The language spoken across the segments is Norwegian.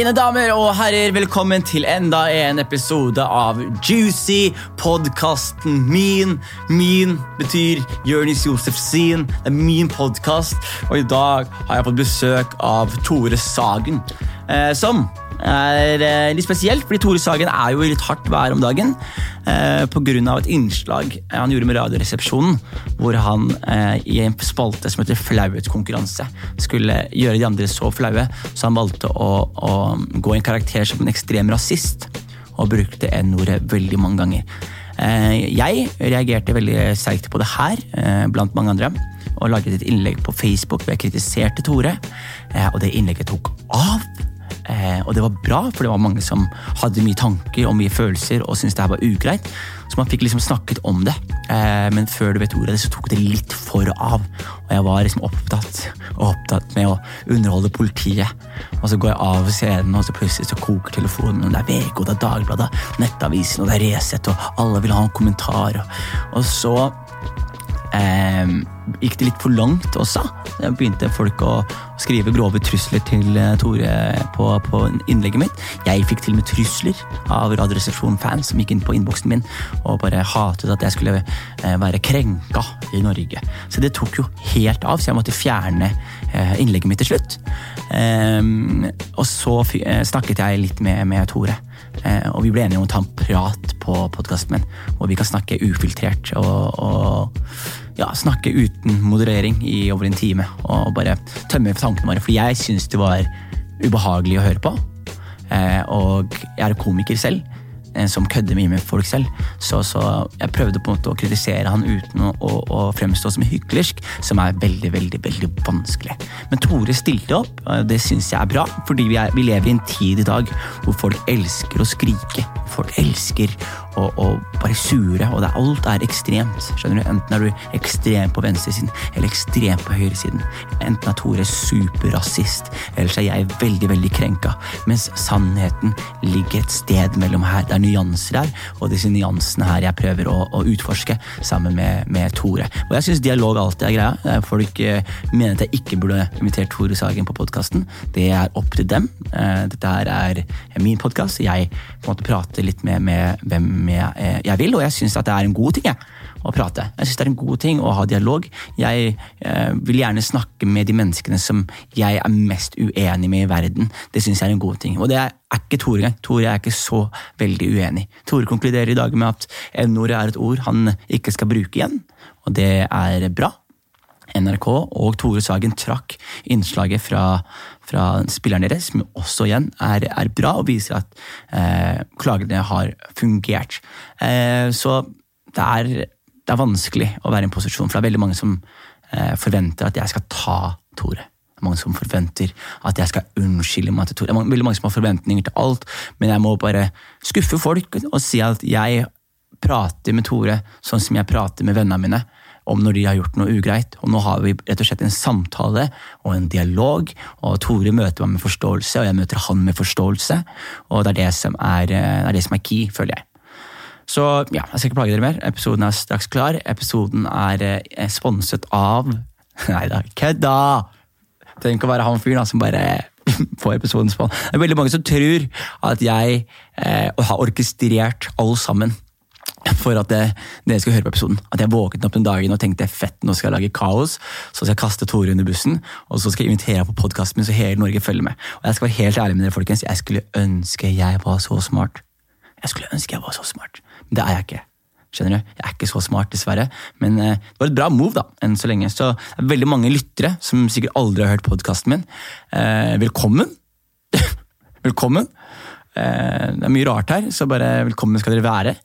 Mine damer og herrer, velkommen til enda en episode av Juicy, podkasten min. Min betyr Jonis Josef sin. Det er min podkast, og i dag har jeg fått besøk av Tore Sagen. Eh, som er eh, litt spesielt, fordi Tore Sagen er jo i litt hardt vær om dagen. Eh, Pga. et innslag han gjorde med Radioresepsjonen, hvor han eh, i en spalte som heter Flauhetskonkurranse skulle gjøre de andre så flaue, så han valgte å, å gå i en karakter som en ekstrem rasist, og brukte N-ordet veldig mange ganger. Eh, jeg reagerte veldig sterkt på det her, eh, blant mange andre, og laget et innlegg på Facebook hvor jeg kritiserte Tore, og det innlegget tok av. Eh, og det var bra, for det var mange som hadde mye tanker og mye følelser og syntes det var ugreit. Så man fikk liksom snakket om det. Eh, men før du vet ordet av det, så tok det litt for av. Og jeg var liksom opptatt, opptatt med å underholde politiet. Og så går jeg av scenen, og så plutselig så koker telefonen. Og det er VG, og det er Dagbladet, Nettavisen, og det er Resett, og alle vil ha en kommentar. Og så eh, gikk det litt for langt også. Da begynte folk å skrive grove trusler til eh, Tore på, på innlegget mitt. Jeg fikk til og med trusler av Radioresepsjonen-fans som gikk inn på innboksen min og bare hatet at jeg skulle eh, være krenka i Norge. Så det tok jo helt av, så jeg måtte fjerne eh, innlegget mitt til slutt. Ehm, og så snakket jeg litt med, med Tore. og vi ble enige om å ta en prat på podkasten min, hvor vi kan snakke ufiltrert og, og ja, snakke uten moderering i over en time. Og bare tømme tankene våre. For jeg syns det var ubehagelig å høre på. Eh, og jeg er komiker selv, som kødder mye med folk selv. Så, så, jeg prøvde på en måte å kritisere han uten å, å, å fremstå som hyklersk, som er veldig, veldig veldig vanskelig. Men Tore stilte opp, og det syns jeg er bra. Fordi vi, er, vi lever i en tid i dag hvor folk elsker å skrike. Folk elsker å, å bare sure, og det, alt er ekstremt. skjønner du? Enten er du ekstrem på venstresiden eller ekstrem på høyresiden. Enten er Tore superrasist, eller så er jeg veldig veldig krenka. Mens sannheten ligger et sted mellom her. Det er nyanser her, og disse nyansene her jeg prøver å, å utforske sammen med, med, Tore. Og jeg syns dialog alltid er greia. Folk eh, mener at jeg ikke burde invitert Tore Sagen på podkasten. Det er opp til dem. Eh, dette her er min podkast. Jeg på en måte prater litt med, med hvem jeg, eh, jeg vil, og jeg syns det er en god ting jeg, å prate. Jeg synes det er en god ting å ha dialog. Jeg eh, vil gjerne snakke med de menneskene som jeg er mest uenig med i verden. Det syns jeg er en god ting. Og det er ikke Tore engang. Tore er ikke så veldig uenig. Tore konkluderer i dag med at N-ordet er et ord han ikke skal bruke igjen, og det er bra. NRK og Tore Sagen trakk innslaget fra, fra spilleren deres, som også igjen er, er bra og viser at eh, klagene har fungert. Eh, så det er, det er, vanskelig å være i en posisjon, for det er veldig mange som eh, forventer at jeg skal ta Tore. Det er mange som forventer at jeg skal unnskylde meg til Tore. Det er veldig mange som har forventninger til alt, men jeg må bare skuffe folk og si at jeg prater med Tore sånn som jeg prater med vennene mine om når de har gjort noe ugreit. Og nå har vi rett og slett en samtale og en dialog, og Tore møter meg med forståelse, og jeg møter han med forståelse. Og det er det som er, eh, det er, det som er key, føler jeg. Så ja, jeg skal ikke plage dere mer. Episoden er straks klar. Episoden er eh, sponset av Nei da, kødda! Tenk å være han fyren som bare får episoden spon. Det er veldig mange som tror at jeg eh, har orkestrert alt sammen for at det, dere skal høre på episoden. At jeg våknet opp den dagen og tenkte fett, nå skal jeg lage kaos. Så skal jeg kaste Tore under bussen, og så skal jeg invitere på podkasten min så hele Norge følger med. Og jeg skal være helt ærlig med dere, folkens. Jeg skulle ønske jeg var så smart. Jeg skulle ønske jeg var så smart, det er jeg ikke. Skjønner du? Jeg er ikke så smart, dessverre. Men eh, det var et bra move, da, enn så lenge. Så det er veldig mange lyttere som sikkert aldri har hørt podkasten min. Eh, velkommen! velkommen! Eh, det er mye rart her, så bare velkommen skal dere være.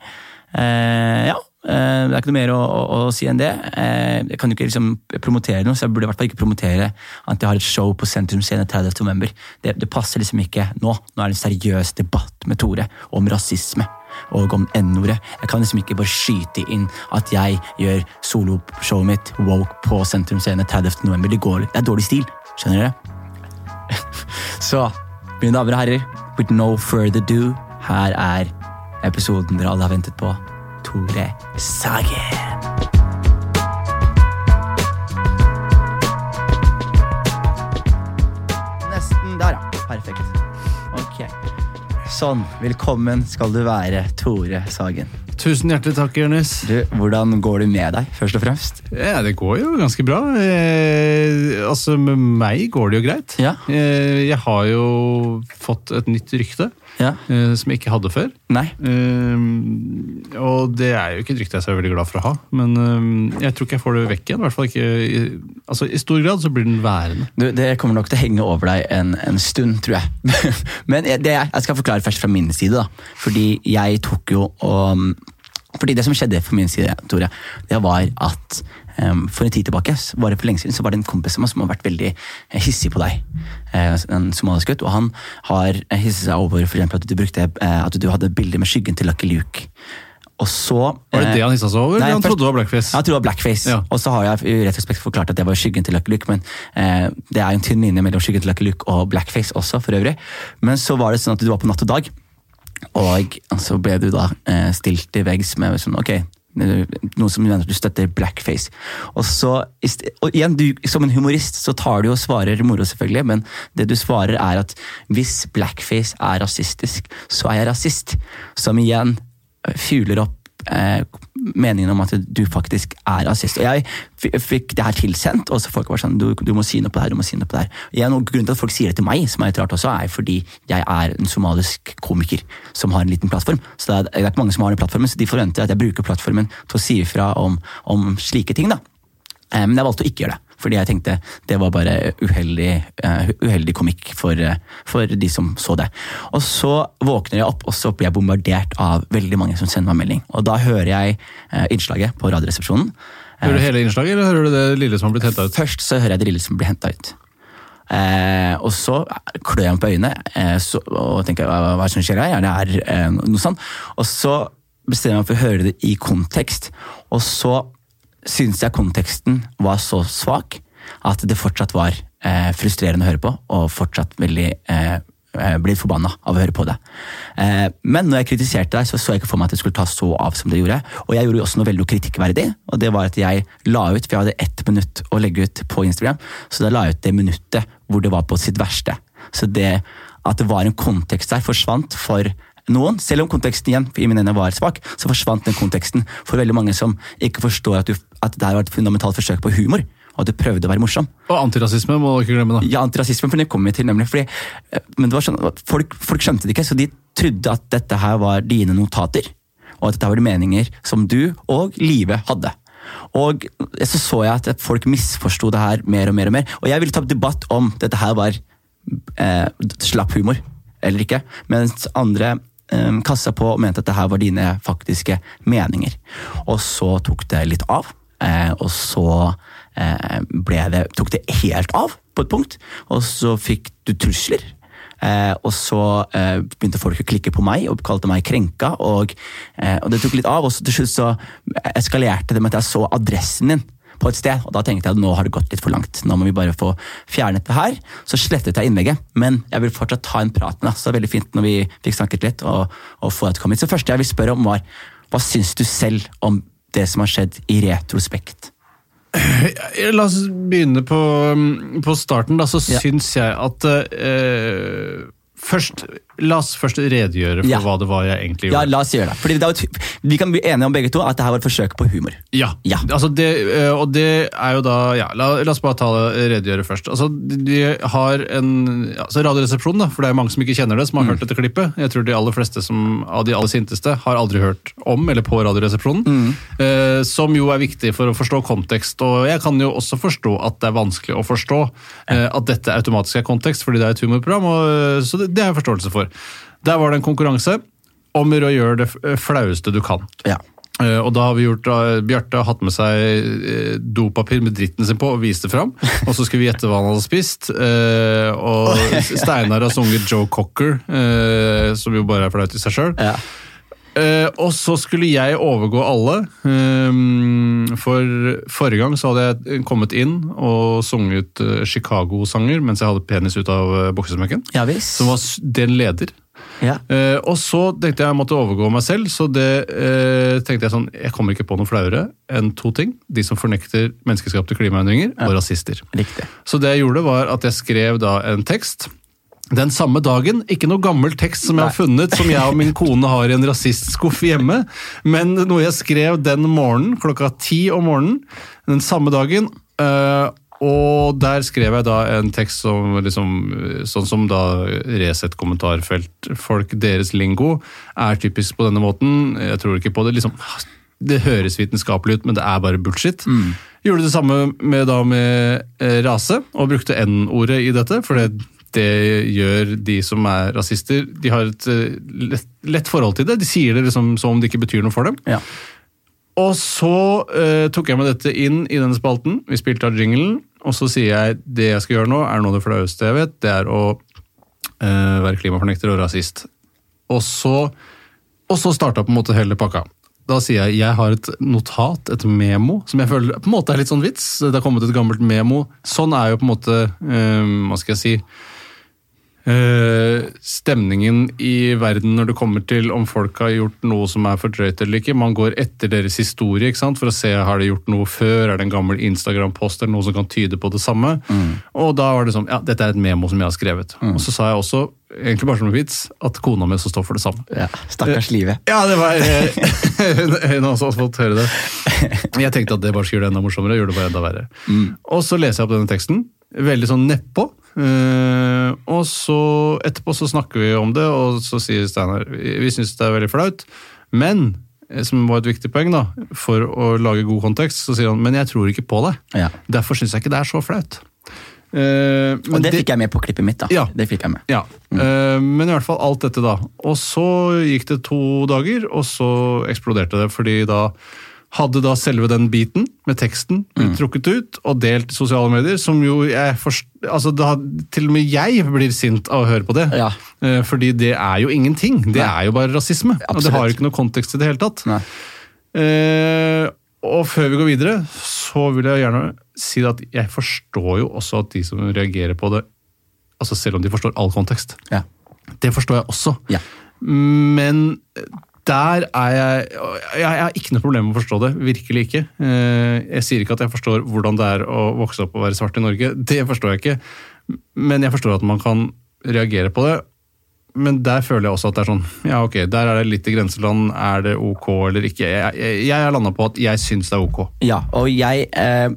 Eh, ja, eh, det er ikke noe mer å, å, å si enn det. Eh, jeg kan jo ikke liksom promotere noe, så jeg burde i hvert fall ikke promotere at jeg har et show på Sentrum Scene 30. november. Det, det, passer liksom ikke nå. Nå er det en seriøs debatt med Tore om rasisme og om N-ordet. Jeg kan liksom ikke bare skyte inn at jeg gjør soloshowet mitt woke på Sentrum Scene 30. november. Det, går, det er dårlig stil. Skjønner dere? så, mine damer og herrer, with no further do, her er episoden dere alle har ventet på. Tore Sagen. Sånn. Velkommen skal du være, Tore Sagen. Tusen hjertelig takk, Jonis. Hvordan går det med deg, først og fremst? Ja, det går jo ganske bra. Eh, altså, med meg går det jo greit. Ja. Eh, jeg har jo fått et nytt rykte Ja. eh, som jeg ikke hadde før. Nei? Eh, og det er jo ikke et rykte jeg er veldig glad for å ha, men eh, jeg tror ikke jeg får det vekk igjen. I hvert fall ikke i, altså, I stor grad så blir den værende. Du, det kommer nok til å henge over deg en, en stund, tror jeg. Men det, jeg skal forklare først fra min side. da. Fordi jeg tok jo og fordi Det som skjedde fra min side, Tore, det var at for en tid tilbake, var det for lenge siden, så var det en kompis som har vært veldig eh, hissig på deg. Eh, en somalisk gutt. Og han har hisset seg over for eksempel, at du, brukte, eh, at du hadde bilder med skyggen til Lucky Luke. Og så, Var det det han hissa seg over? Nei, han trodde det var blackface? Han trodde det var blackface. Ja. Og så har jeg i retrospekt forklart at det var skyggen til Lucky Luke, men eh, det er jo en tynn linje mellom skyggen til Lucky Luke og blackface også, for øvrig. Men så var det sånn at du var på Natt og Dag, og så ble du da eh, stilt til veggs med sånn, ok, noen som mener at du støtter blackface. Og så, og igjen, du, som en humorist så tar du og svarer moro selvfølgelig, men det du svarer er at hvis blackface er rasistisk, så er jeg rasist. Som igjen fugler opp eh, meningen om at du faktisk er rasist. Og jeg fikk det her tilsendt, og så folk var sånn du, du må si noe på det her, du må si noe på det her. Igjen, og grunnen til at folk sier det til meg, som er litt rart også, er fordi jeg er en somalisk komiker som har en liten plattform. Så det er, det er ikke mange som har den plattformen, så de forventer at jeg bruker plattformen til å si ifra om, om slike ting. da. Eh, Men jeg valgte å ikke gjøre det, fordi jeg tenkte det var bare uheldig, uh, uheldig komikk for, uh, for de som så det. Og så våkner jeg opp, og så blir jeg bombardert av veldig mange som sender meg melding. Og da hører jeg uh, innslaget på Radioresepsjonen. Hører du hele innslaget, eller hører du det lille som har blitt henta ut? Først så hører jeg det lille som blir henta ut. Eh, og så klør jeg meg på øynene eh, så, og tenker hva, hva som skjer her? Ja det er eh, noe sånt? Og så bestemmer jeg meg for å høre det i kontekst. Og så syns jeg konteksten var så svak at det fortsatt var eh, frustrerende å høre på, og fortsatt veldig eh, eh, ble forbanna av å høre på det. Eh, men når jeg kritiserte deg, så så jeg ikke for meg at det skulle ta så av som det gjorde. Og jeg gjorde jo også noe veldig kritikkverdig, og det var at jeg la ut, for jeg hadde ett minutt å legge ut på Instagram, så da la jeg ut det minuttet hvor det var på sitt verste. Så det at det var en kontekst der, forsvant for noen. Selv om konteksten igjen i mine øyne var svak, så forsvant den konteksten for veldig mange som ikke forstår at, du, at det her var et fundamentalt forsøk på humor, og at du prøvde å være morsom. Og antirasisme må du ikke glemme, da. Ja, antirasisme, for det kommer vi til, nemlig. Fordi, eh, men det var sånn, folk, folk skjønte det ikke, så de trodde at dette her var dine notater. Og at dette var de meninger som du og Live hadde. Og så så jeg at folk misforsto det her mer og mer og mer. Og jeg ville ta debatt om dette her var eh, slapp humor eller ikke. Mens andre kassa på og mente at det her var dine faktiske meninger. Og så tok det litt av. Eh, og så eh, det, tok det helt av på et punkt. Og så fikk du trusler. Eh, og så eh, begynte folk å klikke på meg og kalte meg krenka. Og, eh, og det tok litt av, og til slutt så eskalerte det med at jeg så adressen din på et sted. Og da tenkte jeg at nå har det gått litt for langt. Nå må vi bare få fjernet det her. Så slettet jeg innlegget, men jeg vil fortsatt ta en prat med deg. Så det er veldig fint når vi fikk snakket litt og, og få det til å komme hit. Så det første jeg vil spørre om var, hva syns du selv om det som har skjedd i retrospekt? La oss begynne på, på starten. Da, så Ja. syns jeg at eh, Først, La oss først redegjøre for Ja. hva det var jeg egentlig gjorde. Ja, la oss gjøre det. Fordi det vi kan bli enige om begge to at det her var et forsøk på humor. Ja, Ja. Altså det, eh, og det er jo da ja, la, la oss bare ta det, redegjøre først. Altså, de har en altså Radioresepsjonen, da, for det er mange som ikke kjenner det, som har hørt dette klippet. Jeg tror de aller fleste som, av de aller sinteste har aldri hørt om eller på Radioresepsjonen. Eh, som jo er viktig for å forstå kontekst. Og jeg kan jo også forstå at det er vanskelig å forstå eh, at dette automatisk er kontekst, fordi det er et humorprogram. Og, eh, så det, det er forståelse for. Der var det en konkurranse om å gjøre det flaueste du kan. Ja. Eh, Og da har vi gjort, Bjarte har hatt med seg eh, dopapir med dritten sin på og vist det fram. Og så skal vi gjette hva han hadde spist. eh, Og Steinar har sunget Joe Cocker, eh, som jo bare er flaut i seg sjøl. Ja. Eh, og så skulle jeg overgå alle. Um, for forrige gang så hadde jeg kommet inn og sunget uh, Chicago-sanger mens jeg hadde penis ut av uh, buksesmekken. Ja. Som var den leder. Ja. Uh, og så tenkte jeg jeg måtte overgå meg selv, så det eh, tenkte jeg sånn Jeg kommer ikke på noe flauere enn to ting. De som fornekter menneskeskapte klimaendringer, og rasister. Riktig. Så det jeg gjorde, var at jeg skrev da en tekst Den samme dagen, ikke noe gammel tekst som jeg har funnet, som jeg og min kone har i en rasistskuff hjemme, men noe jeg skrev den morgenen, klokka ti om morgenen, den samme dagen. øh, og der skrev jeg da en tekst som liksom, sånn som da Resett kommentarfelt, folk, deres lingo, er typisk på denne måten. Jeg tror ikke på det. liksom, Det høres vitenskapelig ut, men det er bare bullshit. Gjorde det samme med, da med eh, rase, og brukte N-ordet i dette. for det det gjør de som er rasister. De har et eh, lett, lett forhold til det. De sier det liksom som om det ikke betyr noe for dem. Ja. Og så uh, tok jeg med dette inn i denne spalten. Vi spilte av jinglen, og så sier jeg det jeg skal gjøre nå, er noe av det flaueste jeg vet. Det er å uh, være klimafornekter og rasist. Og så, og så starta på en måte hele pakka. Da sier jeg jeg har et notat, et memo, som jeg føler på en måte er litt sånn vits. Det har kommet et gammelt memo. Sånn er jo på en måte um, Hva skal jeg si Eh, stemningen i verden når det kommer til om folk har gjort noe som er for drøyt eller ikke. Man går etter deres historie for å se har de gjort noe før. Er det en gammel Instagram-post eller noe som kan tyde på det samme? Og da var det sånn Ja, dette er et memo som jeg har skrevet. Og så sa jeg også, egentlig bare som en vits, at kona mi også står for det samme. Ja, Stakkars livet. Ja, det var Hun hun har også fått høre det. Jeg tenkte at det bare skulle gjøre det enda morsommere. Gjorde det bare enda verre. Og så leser jeg opp denne teksten. Veldig sånn nedpå. Uh, og så etterpå så snakker vi om det, og så sier Steinar vi syns det er veldig flaut. Men, eh, som var et viktig poeng, da, for å lage god kontekst, så sier han men jeg tror ikke på det. Ja. Derfor syns jeg ikke det er så flaut. Uh, men Og det fikk jeg med på klippet mitt. da. Ja. Det fikk jeg med. ja, eh, men i hvert fall alt dette da. Og så gikk det to dager, og så eksploderte det, fordi da hadde da selve den biten med teksten blitt trukket ut og delt i sosiale medier, som jo jeg forst... Altså, da, til og med jeg blir sint av å høre på det. Ja. Eh, Fordi det er jo ingenting. Det Nei. er jo bare rasisme. Og det har jo ikke noe kontekst i det hele tatt. Eh, og før vi går videre, så vil jeg gjerne si at jeg forstår jo også at de som reagerer på det, altså selv om de forstår all kontekst, Ja. det forstår jeg også. Ja. Men der er jeg Jeg har ikke noe problem med å forstå det. Virkelig ikke. Eh, Jeg sier ikke at jeg forstår hvordan det er å vokse opp og være svart i Norge. Det forstår jeg ikke. Men jeg forstår at man kan reagere på det. Men der føler jeg også at det er sånn Ja, ok, der er det litt i grenseland. Er det ok eller ikke? Jeg, har landa på at jeg syns det er ok. Ja, og jeg eh,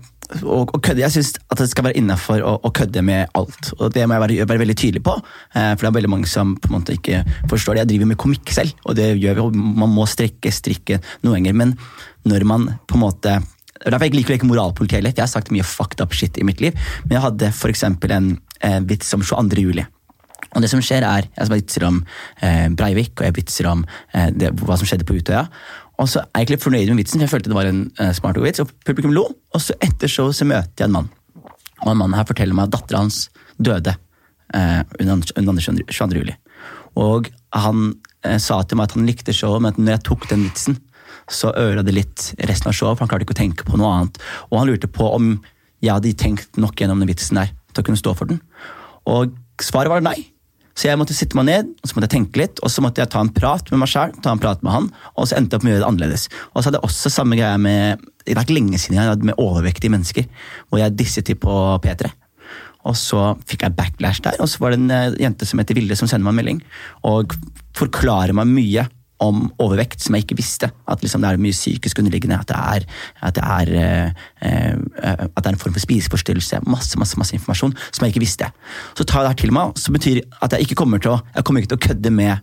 og, og kødde, Jeg syns at det skal være innafor å, å kødde med alt. Og Det må jeg være, være veldig tydelig på. Eh, for det er veldig mange som på en måte ikke forstår det. Jeg driver med komikk selv, og det gjør vi. og Man må strekke strikken noen ganger. Men når man på en måte er Derfor jeg liker ikke moralpoliti heller. Jeg har sagt mye fucked up shit i mitt liv. Men jeg hadde f.eks. en eh, vits om 22. juli. Og det som skjer er, Jeg har vitser om eh, Breivik, og jeg vitser om eh, det, hva som skjedde på Utøya. Og så er jeg ikke fornøyd med vitsen, for jeg følte det var en uh, smart vits. Og publikum lo. Og så etter showet så møter jeg en mann. Og en mann her forteller meg at dattera hans døde uh, under under 22. juli. Og han uh, sa til meg at han likte showet, men at når jeg tok den vitsen, så ødela det litt resten av showet, for han klarte ikke å tenke på noe annet. Og han lurte på om jeg hadde tenkt nok gjennom den vitsen der til å kunne stå for den. Og svaret var nei. Så jeg måtte sitte meg ned og så måtte jeg tenke litt, og så måtte jeg ta en prat med meg selv, ta en prat med han, og så endte jeg opp med å gjøre det annerledes. Og så hadde jeg også samme greie med Det er ikke lenge siden jeg hadde med overvektige mennesker, hvor jeg disset til på P3. Og så fikk jeg backlash der, og så var det en eh, jente som heter Vilde, som sender meg en melding og forklarer meg mye om overvekt som jeg ikke visste. At liksom det er mye psykisk underliggende, at det er, at det er, eh, eh, at det er en form for spiseforstyrrelse. Masse masse, masse informasjon som jeg ikke visste. Så tar jeg det her til meg, så betyr at jeg ikke kommer til å, jeg kommer ikke til å kødde med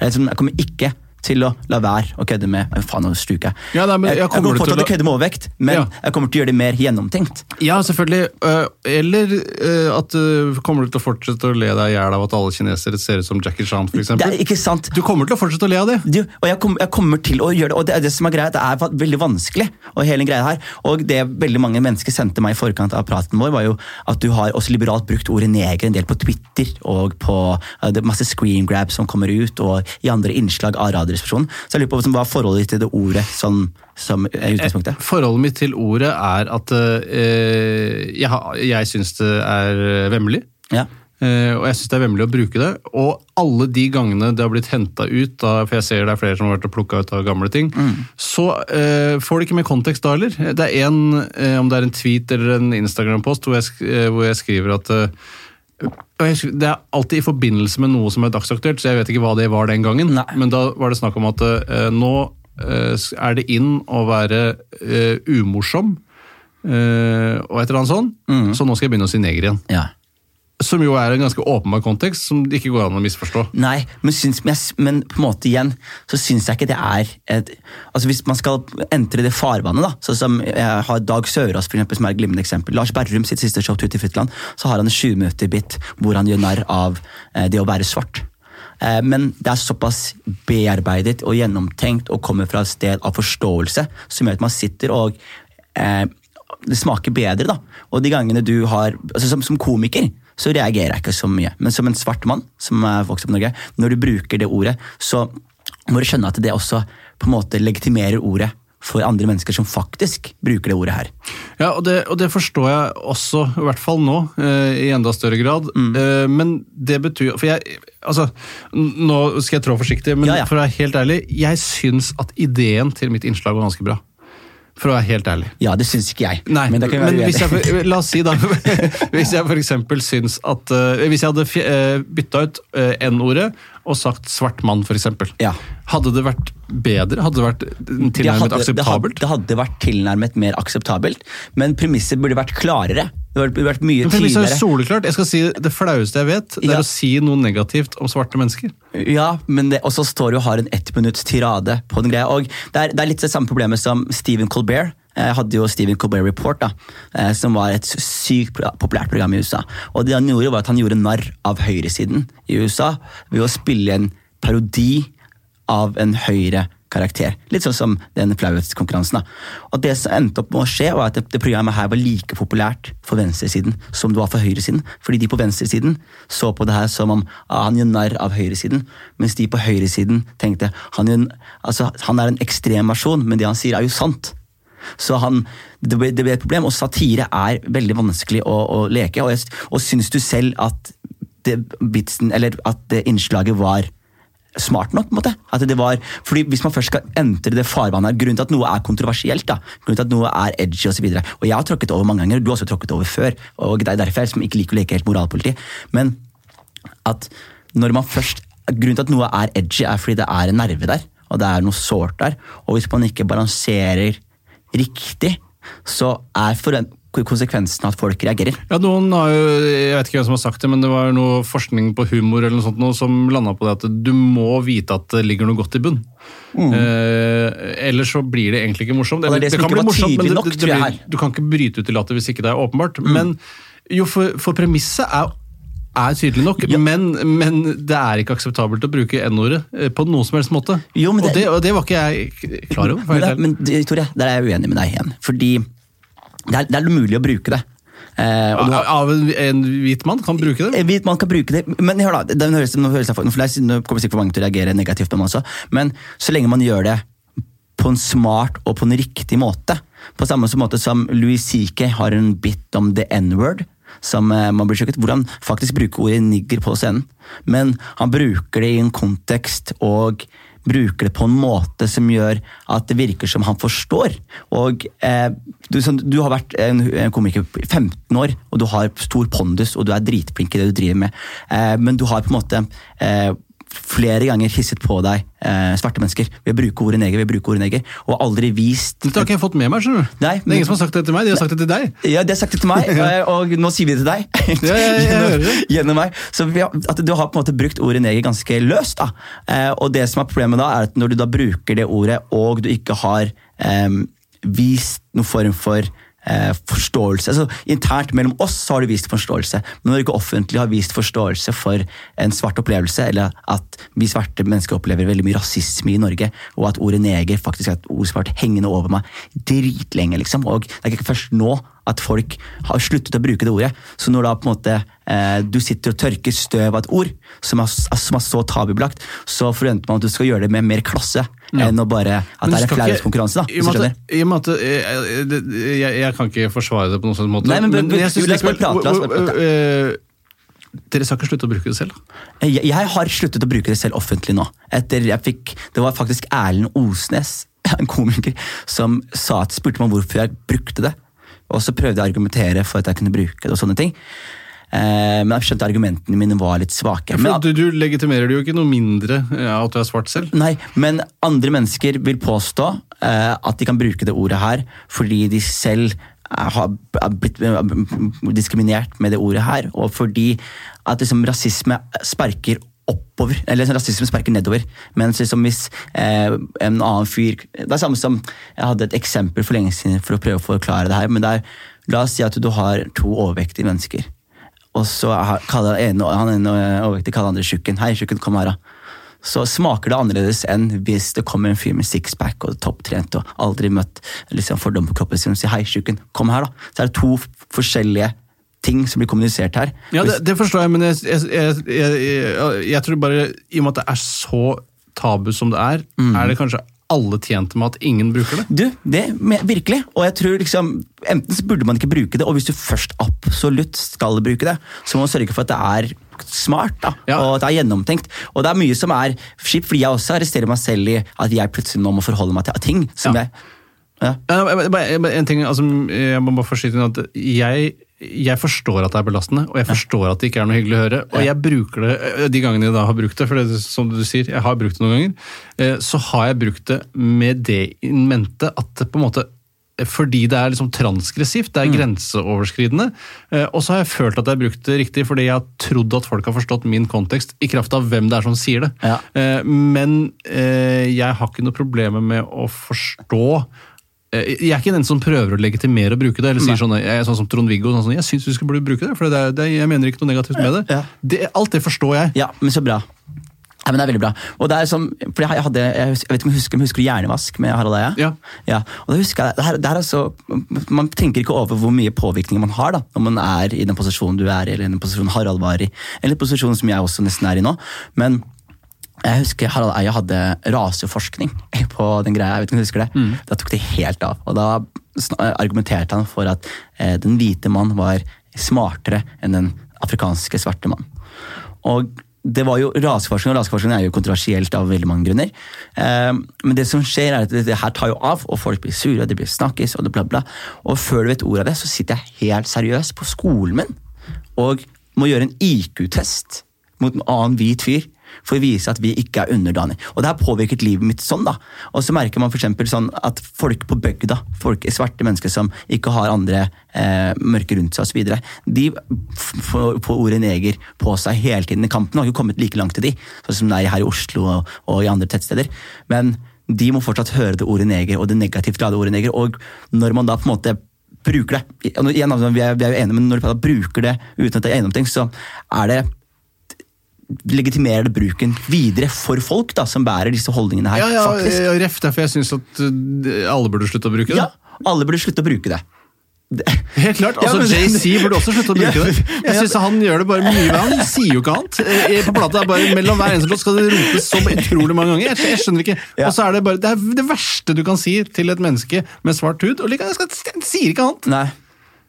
liksom, Jeg kommer ikke til å la være å kødde med faen, nå sluker jeg. Ja, nei, men jeg, jeg kommer fortsatt til å- kødde med overvekt, men Ja. jeg kommer til å gjøre det mer gjennomtenkt. Ja, selvfølgelig. øh, Eller øh, at du kommer til å fortsette å le deg i hjel av at alle kinesere ser ut som Jackie Chan, Det f.eks. ikke sant. Du kommer til å fortsette å le av det. Du, og jeg, kom, jeg kommer til å gjøre det, og det det som er greia, det er veldig vanskelig. Og hele greia her, og det veldig mange mennesker sendte meg i forkant av praten vår, var jo at du har også liberalt brukt ordet neger en del på Twitter, og på eh, det er masse screen grabs som kommer ut, og i andre innslag av Radioresepsjonen. Så jeg lurer på hva er forholdet ditt til det ordet som, som er utgangspunktet. Forholdet mitt til ordet er at øh, jeg, jeg syns det er vemmelig. Ja. Eh, og jeg syns det er vemmelig å bruke det. Og alle de gangene det har blitt henta ut, da, for jeg ser det er flere som har vært og plukka ut av gamle ting, så eh, får det ikke mer kontekst da heller. Det er en, eh, om det er en tweet eller en Instagram-post hvor, eh, hvor jeg skriver at eh, husker, Det er alltid i forbindelse med noe som er dagsaktuelt, så jeg vet ikke hva det var den gangen. Nei. Men da var det snakk om at uh, nå uh, er det inn å være uh, umorsom, og et eller annet sånn, så nå skal jeg begynne å si neger igjen. Ja. Som jo er en ganske åpenbar kontekst, som det ikke går an å misforstå. Nei, men, syns, men, på en måte igjen så syns jeg ikke det er et, altså Hvis man skal entre det farvannet, da, sånn som jeg har Dag Sørås for eksempel, som er et glimrende eksempel. Lars Berrum sitt siste show, Tutti Fruttland, så har han en 20 minutter bit hvor han gjør narr av eh, det å være svart. Eh, Men det er såpass bearbeidet og gjennomtenkt og kommer fra et sted av forståelse som gjør at man sitter og eh, Det smaker bedre, da. Og de gangene du har altså som, som komiker så reagerer jeg ikke så mye. Men som en svart mann som er vokst opp i Norge, når du bruker det ordet, så må du skjønne at det også på en måte legitimerer ordet for andre mennesker som faktisk bruker det ordet her. Ja, og det, og det forstår jeg også, i hvert fall nå, eh, i enda større grad. Mm. Eh, men det betyr For jeg Altså, nå skal jeg trå forsiktig, men Ja, ja. for å være helt ærlig, jeg syns at ideen til mitt innslag var ganske bra. For å være helt ærlig. Ja, det syns ikke jeg. Nei, men men, hvis jeg, la oss si da Hvis jeg eksempel syns at uh, Hvis jeg hadde fje- eh, bytta ut uh, N-ordet og sagt svart mann, eksempel. Ja. Hadde det vært bedre? Hadde det vært tilnærmet hadde, det, hadde, akseptabelt? det hadde vært tilnærmet mer akseptabelt, men premisset burde vært klarere. Det burde vært mye Men premisset er tydeligere. soleklart. Jeg skal si Det flaueste jeg vet, det er å si noe negativt om svarte mennesker. Ja, men det, og så står du og har en ettminutts tirade på den greia. Og det er, det er litt det samme problemet som Stephen Colbert. Jeg hadde jo Stephen Colbert Report, da, eh, som var et sykt populært program i USA. Og det han gjorde, var at han gjorde narr av høyresiden i USA ved å spille en parodi av en høyre karakter. Litt sånn som den flauhetskonkurransen. Og det som endte opp med å skje, var at det programmet her var like populært for venstresiden som det var for høyresiden. Fordi de på venstresiden så på det her som om ah, han gjør narr av høyresiden, mens de på høyresiden tenkte han, altså, han er en ekstrem versjon, men det han sier er jo sant. Så han, det, ble, det ble et problem, og satire er veldig vanskelig å, å leke. Og, jeg, og syns du selv at det, vitsen, eller at det innslaget var smart nok. på en måte. At det var, fordi Hvis man først skal entre det farvannet Grunnen til at noe er kontroversielt, da, grunnen til at noe er edgy osv. Jeg har tråkket over mange ganger, du har også tråkket over før. og Det er derfor jeg som ikke liker å leke helt moralpoliti. Men at når man først, grunnen til at noe er edgy, er fordi det er en nerve der. Og det er noe sårt der. Og hvis man ikke balanserer riktig, så er forvent konsekvensen at folk reagerer. Ja, noen har jo, Jeg vet ikke hvem som har sagt det, men det var noe forskning på humor eller noe sånt noe, som landa på det at du må vite at det ligger noe godt i bunn. Eh, ellers så blir det egentlig ikke morsomt. Eller, det, det det kan bli morsomt, men det- nok, blir- Mm. Du kan ikke bryte ut i latter hvis ikke det er åpenbart. Men jo, for, for premisset er er tydelig nok, men, men det er ikke akseptabelt å bruke N-ordet eh, på noen som helst måte. Jo, men og, det- det, og det var ikke jeg klar over. Men, det, men Tore, der er jeg uenig med deg igjen. Fordi det er, det er mulig å bruke det. Eh, har, Av en, en hvit mann kan bruke det? En hvit man kan bruke det, men hør da, den høres, nå høres nå høres, nå kommer sikkert mange til å reagere negativt på meg også, men så lenge man gjør det på en smart og på en riktig måte, på samme måte som Louis C.K. har en bit om the n-word, som eh, man blir sjekket, hvor han faktisk bruker ordet nigger på scenen, men han bruker det i en kontekst og bruker det på en måte som gjør at det virker som han forstår. Og eh, du, som, du har vært en, en komiker i 15 år, og du har stor pondus, og du er dritflink i det du driver med, eh, men du har på en måte eh, flere ganger hisset på deg eh, svarte mennesker ved å bruke ordet neger, ved å bruke ordet neger, og aldri vist Dette har ikke jeg fått med meg. skjønner du. Nei, det er ingen som har sagt det til meg, de har sagt det til deg. Ja, det har sagt det til meg, eh, og nå sier vi det til deg. Ja, ja, gjennom, gjennom meg. Så vi har, at du har på en måte brukt ordet neger ganske løst. da. Eh, og det som er problemet da, er at når du da bruker det ordet, og du ikke har eh, vist noen form for eh, forståelse. Altså, internt mellom oss har du vist forståelse, men når du ikke offentlig har vist forståelse for en svart opplevelse, eller at vi svarte mennesker opplever veldig mye rasisme i Norge, og at ordet neger faktisk er et ord som har vært hengende over meg dritlenge, liksom. Og det er ikke først nå at folk har sluttet å bruke det ordet. Så når da på en måte eh, du sitter og tørker støv av et ord som er, som er så tabubelagt, så forventer man at du skal gjøre det med mer klasse enn å bare at det er en skal flauhetskonkurranse. da, i og med at- eh, eh, jeg, kan ikke forsvare det på noen sånn måte. Nei, men- men- jeg synes la oss bare prate, la oss bare prate. eh, Dere skal ikke slutte å bruke det selv? da? Jeg, jeg har sluttet å bruke det selv offentlig nå. Etter jeg fikk, Det var faktisk Erlend Osnes, en komiker, som sa at, spurte meg hvorfor jeg brukte det. Og så prøvde jeg å argumentere for at jeg kunne bruke det. og sånne ting. Eh, men jeg skjønte argumentene mine var litt svake. Men, du, du legitimerer det jo ikke noe mindre ja, at du er svart selv. nei, men andre mennesker vil påstå eh, at de kan bruke det ordet her fordi de selv har blitt er diskriminert med det ordet her, og fordi at liksom, rasisme sparker oppover, eller liksom, rasisme sparker nedover. Mens liksom, hvis eh, en annen fyr Det er samme som Jeg hadde et eksempel for lenge siden for å prøve å forklare det her. men det er, La oss si at du har to overvektige mennesker. Og så kaller ene, han ene overvektig kaller andre tjukken. Hei, tjukken, kom her, da. Så smaker det annerledes enn hvis det kommer en fyr med sixpack og topptrent og aldri møtt liksom, fordom på kroppen sin og sier hei, tjukken, kom her, da. Så er det to forskjellige ting som blir kommunisert her. Ja, det, det forstår jeg, men jeg, jeg, jeg, jeg tror bare i og med at det er så tabu som det er, Mm. er det kanskje alle tjente med at ingen bruker det? Du, det virkelig. Og jeg tror liksom, enten så burde man ikke bruke det, og hvis du først absolutt skal bruke det, så må man sørge for at det er smart, da, Ja. og at det er gjennomtenkt. Og det er mye som er kjipt, fordi jeg også arresterer meg selv i at jeg plutselig nå må forholde meg til ting som Ja. jeg ja. En ting, altså, Jeg må bare forskyte meg at jeg, jeg forstår at det er belastende, og jeg forstår at det ikke er noe hyggelig å høre. Og jeg bruker det eh, de gangene jeg da har brukt det, for det, som du sier, jeg har brukt det noen ganger. eh, Så har jeg brukt det med det in mente at det på en måte fordi det er liksom transgressivt, det er grenseoverskridende. eh, Og så har jeg følt at jeg har brukt det riktig, fordi jeg har trodd at folk har forstått min kontekst i kraft av hvem det er som sier det. Ja. Men jeg har ikke noe problemer med å forstå Jeg er ikke den som prøver å legitimere å bruke det. eller sier sånn, jeg er sånn som Trond-Viggo. Sånn, jeg syns du skal bruke det, for det er, det jeg mener ikke noe negativt med det. Ja. det. Alt det forstår jeg. Ja, men så bra. Ja, men det er veldig bra. Og det er som, for jeg hadde, jeg vet ikke om husker, men husker du Hjernevask med Harald Eia? Ja. ja. Og da husker jeg, det her, det her er så, Man tenker ikke over hvor mye påvirkning man har da, når man er i den posisjonen du er i, eller i den posisjonen Harald var i, eller posisjonen som jeg også nesten er i nå. Men jeg husker Harald Eia hadde raseforskning på den greia. jeg vet ikke om du husker det. Da tok det helt av. Og da argumenterte han for at eh, den hvite mann var smartere enn den afrikanske svarte mann. Og det var jo Raseforskning og raseforskning er jo kontroversielt av veldig mange grunner. Eh, men det som skjer er at det, her tar jo av, og folk blir sure, det blir snakkis, og det bla, bla. Og før du vet ordet av det, så sitter jeg helt seriøst på skolen min og må gjøre en IQ-test mot en annen hvit fyr for å vise at vi ikke er underdanige. Og det har påvirket livet mitt sånn. da. Og så merker man for sånn at folk på bygda, folk, svarte mennesker som ikke har andre eh, mørke rundt seg osv., de får ordet neger på seg hele tiden i kampen. og har ikke kommet like langt til de, sånn som det er her i Oslo og, og i andre tettsteder. Men de må fortsatt høre det ordet neger, og det negativt glade ordet neger. Og når man da på en måte bruker det igjen, vi, er, jo enige, men når du bruker det uten at det er gjennomtenkt, så er det legitimerer det bruken videre for folk da, som bærer disse holdningene her. Ja, ja, faktisk. ja, Ref, derfor jeg syns at uh, alle burde slutte å bruke det. Ja, alle burde slutte å bruke det. det. Helt klart. Altså ja, JC burde også slutte å bruke Ja, det. Jeg synes Han gjør det bare mye med Han sier jo ikke annet. Eh, På plata er bare Mellom hver eneste låt skal det ropes så utrolig mange ganger. Jeg, jeg skjønner ikke. Og så er det bare Det er det verste du kan si til et menneske med svart hud. Og likevel han sier ikke annet. Nei.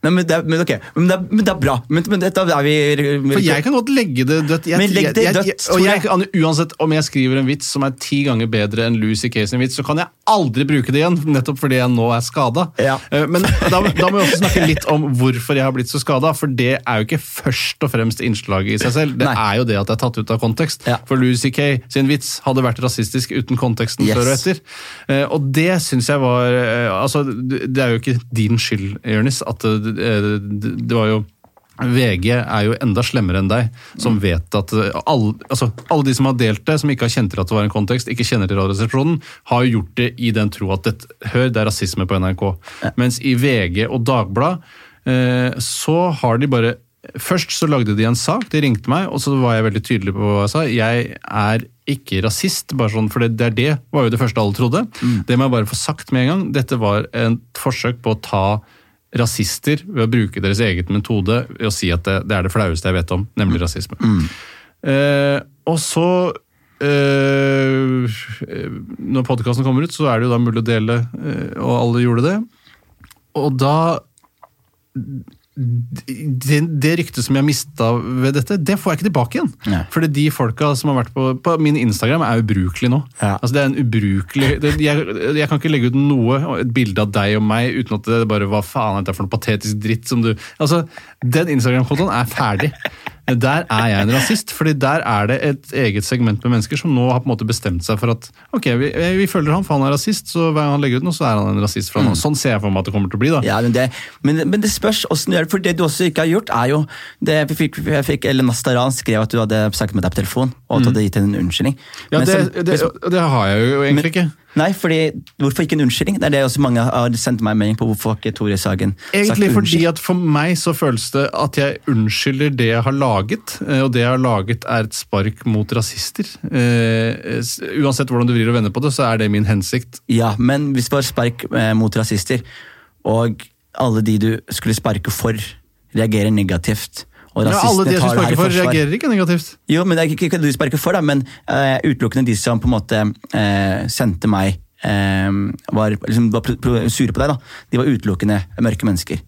Nei, men, det er, men, ok, men, det er, men det er bra. Men, men dette er vi For jeg kan godt legge det dødt. Jeg, Men legg det jeg- jeg- dødt, jeg, kan- uansett om jeg skriver en vits som er ti ganger bedre enn Lucy Kay sin vits, så kan jeg aldri bruke det igjen, nettopp fordi jeg nå er skada. Ja. Men da, da må vi også snakke litt om hvorfor jeg har blitt så skada, for det er jo ikke først og fremst innslaget i seg selv. Det Nei. er jo det at det er tatt ut av kontekst. Ja. For Lucy Kay sin vits hadde vært rasistisk uten konteksten Yes. før og etter. Eh, Og det syns jeg var eh, Altså, det er jo ikke din skyld, Jonis, at det, det, det var jo VG er jo enda slemmere enn deg, som vet at eh, alle, altså, alle de som har delt det, som ikke har kjent til at det var en kontekst, ikke kjenner til Radioresepsjonen, har jo gjort det i den tro at dette, hør, det er rasisme på NRK. Mens i VG og Dagblad eh, så har de bare Først så lagde de en sak, de ringte meg, og så var jeg veldig tydelig på hva jeg sa. Jeg er ikke rasist, bare sånn, for det, det er det var jo det første alle trodde. Det må jeg bare få sagt med en gang. Dette var et forsøk på å ta rasister ved å bruke deres eget metode ved å si at det, det er det flaueste jeg vet om, nemlig rasisme. Eh, og så eh, Når podkasten kommer ut, så er det jo da mulig å dele, eh, og alle gjorde det. Og da det, det ryktet som jeg mista ved dette, det får jeg ikke tilbake igjen. Nei. Fordi de folka som har vært på, på Min Instagram er ubrukelig nå. Ja. Altså det er en ubrukelig det, jeg, jeg kan ikke legge ut noe, et bilde av deg og meg, uten at det bare hva faen er dette for noe patetisk dritt som du Altså, Den Instagram-kontoen er ferdig. Der er jeg en rasist, fordi der er det et eget segment med mennesker som nå har på en måte bestemt seg for at ok, vi, vi følger han for han er rasist, så hver gang han legger ut noe, så er han en rasist. For han. Sånn ser jeg for meg at det kommer til å bli. da. Ja, men det, men, men det spørs åssen du gjør det. For det du også ikke har gjort, er jo det vi fikk, jeg fikk, eller Nastaran skrev at du hadde snakket med deg på telefon, og at du hadde gitt henne en unnskyldning. Ja, det, som- det, det har jeg jo egentlig ikke. Nei, fordi, hvorfor ikke en unnskyldning? Det er det også mange har sendt meg melding på. Hvorfor ikke Tore Sagen Egentlig fordi at for meg så føles det at jeg unnskylder det jeg har laget, eh, og det jeg har laget er et spark mot rasister. Uh, Uansett hvordan du vrir og vender på det, så er det min hensikt. Ja, men hvis det var spark eh, mot rasister, og alle de du skulle sparke for, reagerer negativt, og Ja, alle de som sparker for, reagerer ikke negativt. Jo, men det er ikke, ikke du sparker for, da, men uh, utelukkende de som på en måte uh, sendte meg uh, var, liksom, var sure på deg. da. De var utelukkende mørke mennesker.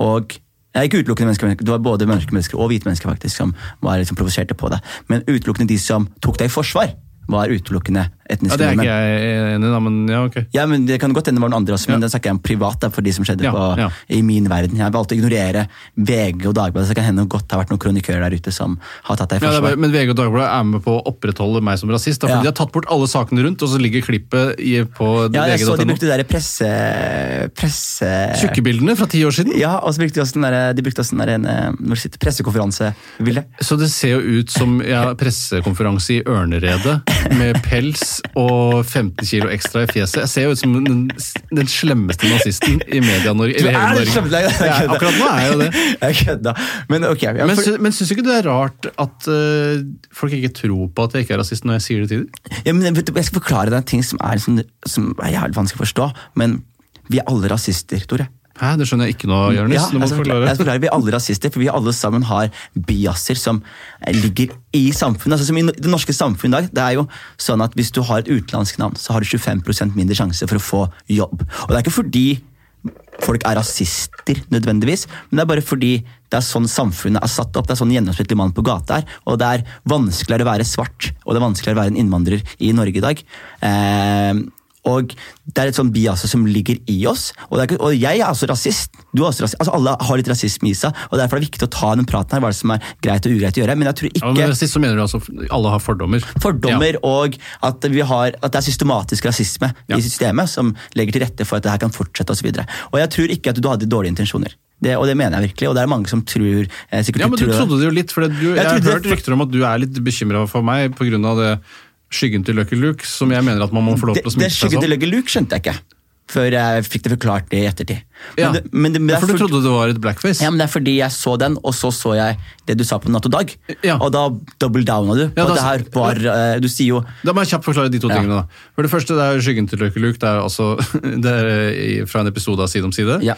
Og Nei, ikke utelukkende mennesker, det var både mørke mennesker og hvite mennesker faktisk som var liksom provoserte på deg. Men utelukkende de som tok deg i forsvar, var utelukkende Ja, Det er ikke jeg enig i, da, men ja, ok. Ja, men Det kan godt hende det var noen andre også, men Ja. den snakker jeg om privat. Da, for de som skjedde Ja, på, ja. i min verden. Jeg valgte å ignorere VG og Dagbladet, så det kan hende godt det har vært noen kronikører der ute som har tatt deg i forsvar. men VG og Dagbladet er med på å opprettholde meg som rasist. Da, Ja. De har tatt bort alle sakene rundt, og så ligger klippet i, på Ja, jeg så de brukte de der presse... presse Tjukkebildene fra ti år siden. ja, og så brukte de også den der, de brukte også den der en, eh, når det sitter pressekonferansebilde. Så det ser jo ut som ja, pressekonferanse i ørneredet med pels og 15 kilo ekstra i fjeset. Jeg ser jo ut som den, den slemmeste nazisten i Media-Norge. Du er Norge. slemmeste! Ja, akkurat nå er jeg jo det. Jeg kødda. Men ok. Ja, Men, for, men syns du ikke det er rart at uh, folk ikke tror på at jeg ikke er rasist når jeg sier det til dem? ja, men vet du, jeg skal forklare deg en ting som er, som, som er jævlig vanskelig å forstå. Men vi er alle rasister, Tore. Hæ, det skjønner jeg ikke nå, Jonis. Ja, jeg skal forklare. Jeg skal forklare. Vi er alle rasister, for vi alle sammen har biaser som eh, ligger i samfunnet. Altså, som I det norske samfunnet i dag, det er jo sånn at hvis du har et utenlandsk navn, så har du 25% mindre sjanse for å få jobb. Og det er ikke fordi folk er rasister nødvendigvis, men det er bare fordi det er sånn samfunnet er satt opp. Det er sånn gjennomsnittlig mann på gata er. Og det er vanskeligere å være svart, og det er vanskeligere å være en innvandrer i Norge i dag. Eh, og det er et sånn bias som ligger i oss. Og, er ikke, og jeg er også rasist. Du er også rasist. Altså, alle har litt rasisme i seg, og derfor er det viktig å ta den praten her, hva er det som er greit og ugreit å gjøre. Men jeg tror ikke... Ja, men rasist så mener du altså alle har fordommer? fordommer og at, vi har, at det er systematisk rasisme Ja. i systemet som legger til rette for at det her kan fortsette osv. Jeg tror ikke at du hadde dårlige intensjoner. Det, og det mener jeg virkelig, og det er mange som tror eh, sikkert Ja, men du tror trodde det jo litt, for du, jeg, Jeg har hørt rykter om at du er litt bekymra for meg pga. det skyggen til Lucky Luke, som jeg mener at man må få lov til å smykke seg skyggen til som. Lucky Luke skjønte jeg ikke. Før jeg fikk det forklart det i ettertid. Men Ja. det, men det, men det For du trodde det var et blackface? Ja, men Det er fordi jeg så den, og så så jeg det du sa på Natt og Dag. Ja. Og da double downa du. Ja, da- det her var, eh, Du sier jo Da må jeg kjapt forklare de to tingene. da. For det første, det er skyggen til Lucky Luke. Det er, altså, det er fra en episode av Side om side. Ja.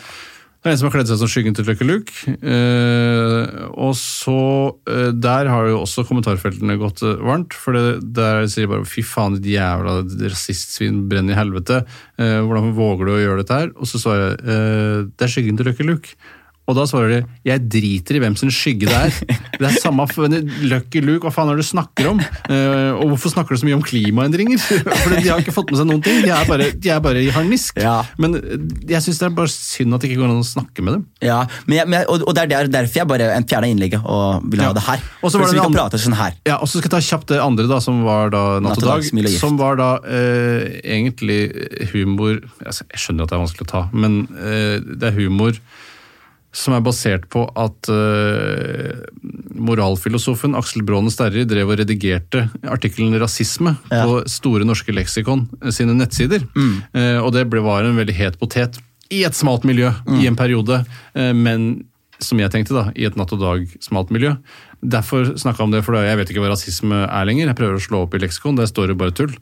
Det er en som har kledd seg som skyggen til Lucky Luke. Eh, og så, eh, Der har jo også kommentarfeltene gått eh, varmt. For det, der sier bare 'fy faen, ditt jævla rasistsvin, brenn i helvete'. Eh, hvordan våger du å gjøre dette her? Og så svarer jeg eh, 'det er skyggen til Lucky Luke'. Og da svarer de 'jeg driter i hvem sin skygge det er'. Det er samme for Lucky Luke, hva faen er det du snakker om? Eh, og hvorfor snakker du så mye om klimaendringer? For de har ikke fått med seg noen ting. De er bare, de er bare i harnisk. Ja. Men eh, jeg syns det er bare synd at det ikke går an å snakke med dem. Ja, men jeg, men og, og det er derfor jeg bare fjerna innlegget og ville Ja. ha det her. Og så For var det vi kan prate sånn her. Ja, og så skal jeg ta kjapt det andre, da, som var da Natt og Dag. Som var da eh, egentlig humor altså, Jeg skjønner at det er vanskelig å ta, men eh, det er humor som er basert på at uh, moralfilosofen Aksel Braanen Sterri drev og redigerte artikkelen 'rasisme' Ja. på Store norske leksikon eh, sine nettsider. Eh, og det ble, var en veldig het potet i et smalt miljø i en periode, uh, men som jeg tenkte, da, i et natt og dag-smalt miljø. Derfor snakka jeg om det, for jeg vet ikke hva rasisme er lenger. Jeg prøver å slå opp i leksikon, der står det bare tull.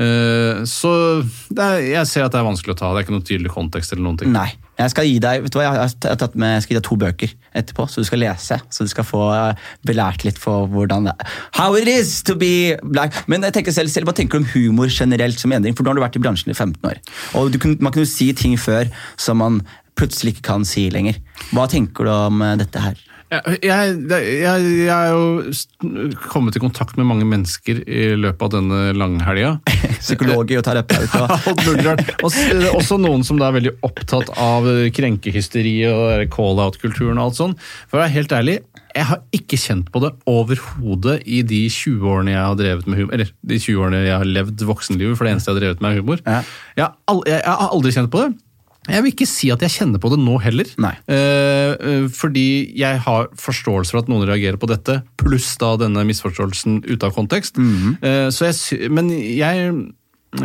Eh, så er, jeg ser at det er vanskelig å ta. Det er ikke noen tydelig kontekst eller noen ting. Nei. Jeg skal gi deg vet du hva, jeg har tatt med, jeg skal gi deg to bøker etterpå, så du skal lese. Så du skal få eh, belært litt for hvordan det er. How it is to be black. Men jeg tenker selv, selv hva tenker du om humor generelt som endring? For nå har du vært i bransjen i 15 år. Og kunne, Man kunne si ting før som man plutselig ikke kan si lenger. Hva tenker du om eh, dette her? Jeg, jeg, jeg, er jo kommet i kontakt med mange mennesker i løpet av denne langhelga. Psykologer og terapeuter. Også noen som da er veldig opptatt av krenkehysteri og call-out-kulturen og alt sånn. For å være helt ærlig, jeg har ikke kjent på det overhodet i de 20 årene jeg har drevet med humor. Eller de 20 årene jeg har levd voksenlivet, for det eneste jeg har drevet med er humor. Jeg har aldri kjent på det. Jeg vil ikke si at jeg kjenner på det nå heller. Eh, eh, fordi jeg har forståelse for at noen reagerer på dette, pluss da denne misforståelsen ute av kontekst. Eh, så jeg, men jeg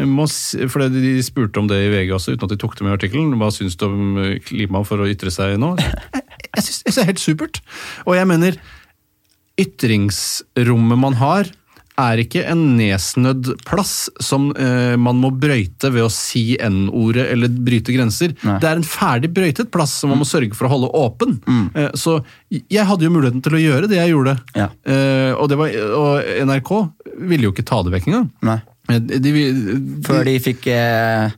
må, si, for de spurte om det i VG også, uten at de tok det med i artikkelen. Hva syns du om eh, klima for å ytre seg nå? Jeg, jeg syns det er helt supert. Og jeg mener, ytringsrommet man har, er ikke en nedsnødd plass som eh, man må brøyte ved å si N-ordet eller bryte grenser. Nei. Det er en ferdig brøytet plass som man må sørge for å holde åpen. Eh, så jeg hadde jo muligheten til å gjøre det jeg gjorde. Ja. Eh, og, det var, og NRK ville jo ikke ta det vekk engang. Nei. De, De, de, Før de fikk eh,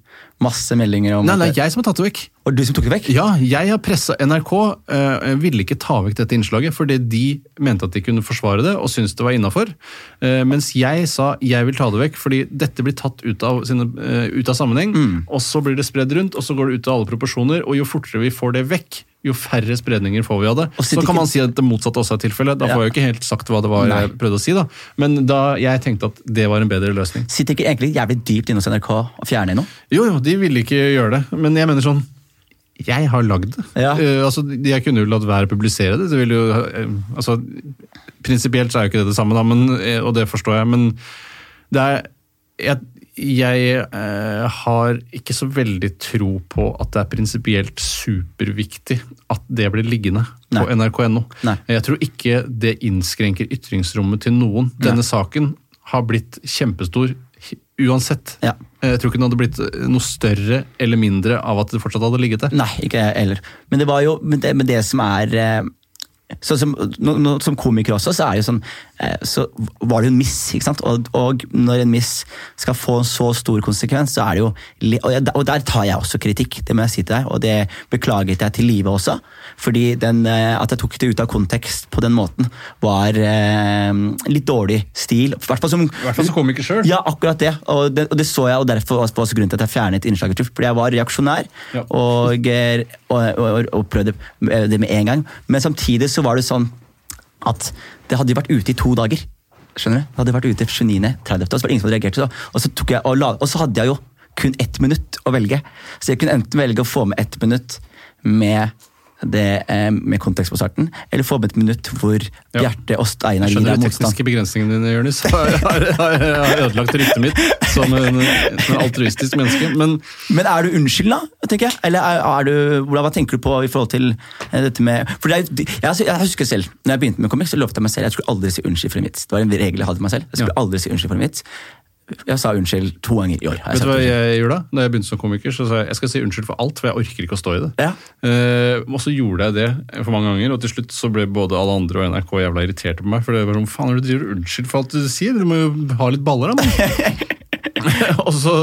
masse meldinger om Nei, nei, at- jeg som har tatt det vekk. Og du som tok det vekk? Ja, jeg har pressa NRK. eh, ville ikke ta vekk dette innslaget, fordi de mente at de kunne forsvare det og syntes det var innafor. mens jeg sa jeg vil ta det vekk, fordi dette blir tatt ut av, sine, eh, ut av sammenheng. Og så blir det spredd rundt, og så går det ut av alle proporsjoner. Og jo fortere vi får det vekk, jo færre spredninger får vi av det. Så kan man si at det motsatte også er tilfellet. Da får jeg jo ikke helt sagt hva det var Nei. jeg prøvde å si. da. Men da jeg tenkte at det var en bedre løsning. Sitter ikke egentlig jævlig dypt inne hos NRK og fjerner noe? Jo, jo, de ville ikke gjøre det. Men jeg mener sånn Jeg har lagd det. Ja. Uh, altså, jeg kunne jo latt være å publisere det. det jo, uh, altså, Prinsipielt så er jo ikke det det samme, da, men, eh, og det forstår jeg. Men det er Jeg, jeg har ikke så veldig tro på at det er prinsipielt superviktig at det blir liggende på nrk.no. Jeg tror ikke det innskrenker ytringsrommet til noen. Denne saken har blitt kjempestor uansett. Ja. Jeg tror ikke den hadde blitt noe større eller mindre av at det fortsatt hadde ligget der. Nei, ikke jeg heller. Men det var jo men det, men det som er eh, Sånn som, no, no, som komiker også, så sånn eh, Så var det jo en miss, ikke sant? Og, og når en miss skal få en så stor konsekvens, så er det jo Og, der tar jeg også kritikk, det må jeg si til deg, og det beklaget jeg til livet også. Fordi den, eh, at jeg tok det ut av kontekst på den måten, var eh, litt dårlig stil. I hvert fall som som komiker sjøl. ja, akkurat det. Og, det. og det så jeg, og derfor var også grunnen til at jeg fjernet innslaget. Fordi jeg var reaksjonær Ja. og, eh, og, og, prøvde det med en gang. Men samtidig så var det sånn at det hadde vært ute i to dager. Skjønner du? Det hadde vært ute 29. 30. Og så var det ingen som reagerte. og, så jeg, og så hadde jeg jo kun ett minutt å velge. Så jeg kunne enten velge å få med ett minutt med det eh, med kontekst på starten, eller få med et minutt hvor Ja. Bjarte og Steinar gir deg motstand. skjønner de tekniske begrensningene dine, Jonis. Har, har, har, har ødelagt ryktet mitt som en, en altruistisk menneske. Men Men er du unnskyld, da? tenker jeg? Eller er, er du, hva tenker du på i forhold til eh, dette med For er, jeg, jeg husker selv, når jeg begynte med komikk, så lovte jeg meg selv jeg skulle aldri si unnskyld for en vits. Det var en regel jeg hadde for meg selv. Jeg skulle aldri si unnskyld for en vits. Jeg sa unnskyld to ganger i år. vet du hva jeg gjorde da? Da jeg begynte som komiker, så sa jeg jeg skal si unnskyld for alt, for jeg orker ikke å stå i det. Ja. Eh, og så gjorde jeg det for mange ganger, og til slutt så ble både alle andre og NRK jævla irriterte på meg. For det var sånn, faen du driver unnskyld for alt du sier? Du må jo ha litt baller, da. mann.» og, så,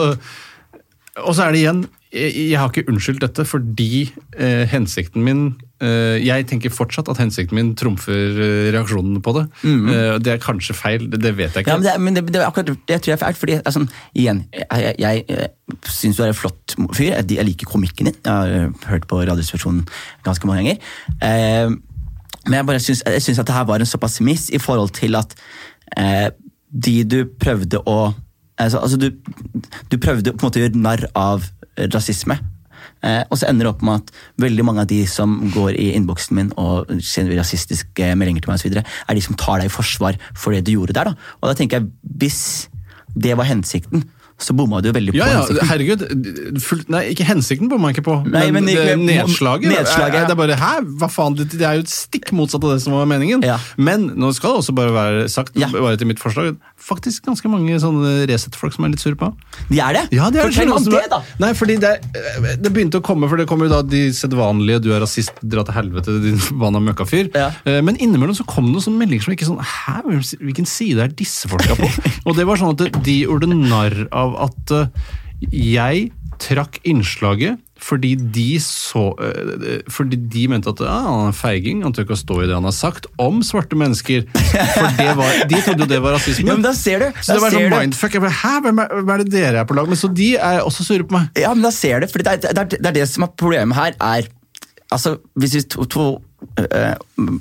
og så er det igjen, jeg, har ikke unnskyldt dette fordi eh, hensikten min eh, Jeg tenker fortsatt at hensikten min trumfer eh, reaksjonene på det. Eh, det er kanskje feil, det, det vet jeg ikke. Ja, men det, men det, det, akkurat, det tror jeg er feil. fordi altså, igjen, jeg, jeg, jeg, syns du er en flott fyr. Jeg, jeg liker komikken din. Jeg har eh, hørt på Radioresepsjonen ganske mange ganger. Eh, men jeg bare syns, jeg syns at det her var en såpass miss i forhold til at eh, de du prøvde å altså, altså du, du prøvde på en måte å gjøre narr av rasisme. Eh, og så ender det opp med at veldig mange av de som går i innboksen min og sender rasistiske meldinger til meg, og så videre, er de som tar deg i forsvar for det du gjorde der. Da. Og da tenker jeg, hvis det var hensikten, så bomma du veldig på Ja, ja, herregud. Fullt, nei, ikke hensikten bomma jeg ikke på. Nei, men men ikke- nedslaget, nedslaget, er, ja. det er bare Hæ? Hva faen? Det, det er jo et stikk motsatt av det som var meningen. Ja. Men nå skal det også bare være sagt, bare til mitt forslag, faktisk ganske mange sånne Resett-folk som er litt sure på. De er det? Ja, de er Fortell om det, da! Nei, fordi det, er- det begynte å komme, for det kommer jo da de sedvanlige 'du er rasist, dra til helvete, din forbanna møkkafyr'. Ja. Eh, Men innimellom så kom det noen sånne meldinger som ikke sånn Hæ, hvilken side er disse folka på? Og det var sånn at de gjorde narr av at eh, jeg trakk innslaget fordi de så øh, Fordi de mente at ah, han er feiging, han tør ikke å stå i det han har sagt om svarte mennesker. For det var, De trodde jo det var rasisme. Ja, men da ser du. så det var sånn mindfuck. Jeg ble, Hæ, hvem er, hvem er det dere er på lag med? Så de er også sure på meg. Ja, men da ser du, for det er det, er, det, er det som er problemet her, er altså, Hvis vi to, to uh,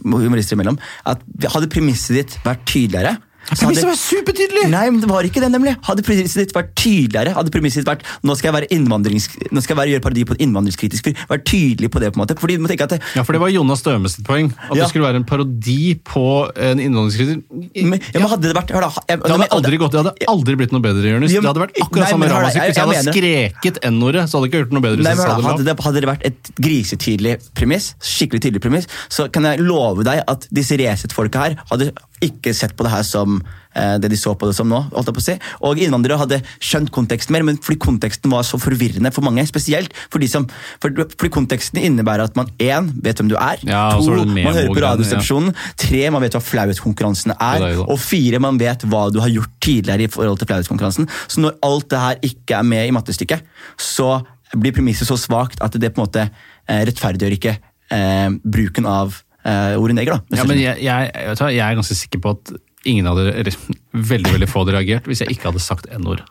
humorister imellom at Hadde premisset ditt vært tydeligere så Premisset hadde- var supertydelig! Nei, men det var ikke det, nemlig. Hadde premisset ditt vært tydeligere, hadde premisset ditt vært nå skal jeg være innvandrings... Nå skal jeg være, gjøre parodi på en innvandringskritisk fyr. Vær tydelig på det, på en måte. Fordi du må tenke at det, Ja, for det var Jonas Støme sitt poeng. At Ja. det skulle være en parodi på en innvandringskritisk men, ja, men hadde det vært hør da, jeg, Det hadde aldri gått, det hadde aldri blitt noe bedre, Jonis. Ja, Det hadde vært akkurat Nei, samme men Hvis jeg, jeg- jeg hadde jeg skreket N-ordet, så hadde jeg ikke gjort noe bedre. Nei, men jeg hadde, det, hadde det vært et grisetydelig premiss, skikkelig tydelig premiss, så kan jeg love deg at disse Resett-folka her hadde ikke sett på det her som eh, det de så på det som nå. holdt jeg på å si. Og innvandrere hadde skjønt konteksten mer, men fordi konteksten var så forvirrende for mange. Spesielt for de som, for, fordi konteksten innebærer at man én vet hvem du er, Ja, to er man hører på memo-greiene, tre man vet hva flauhetskonkurransen Det er det og fire man vet hva du har gjort tidligere i forhold til flauhetskonkurransen. Så når alt det her ikke er med i mattestykket, så blir premisset så svakt at det på en måte eh, rettferdiggjør ikke eh, bruken av eh, ordet neger. da. Ja, men jeg, jeg, jeg, jeg er ganske sikker på at ingen hadde, eller veldig veldig få hadde reagert hvis jeg ikke hadde sagt N-ord.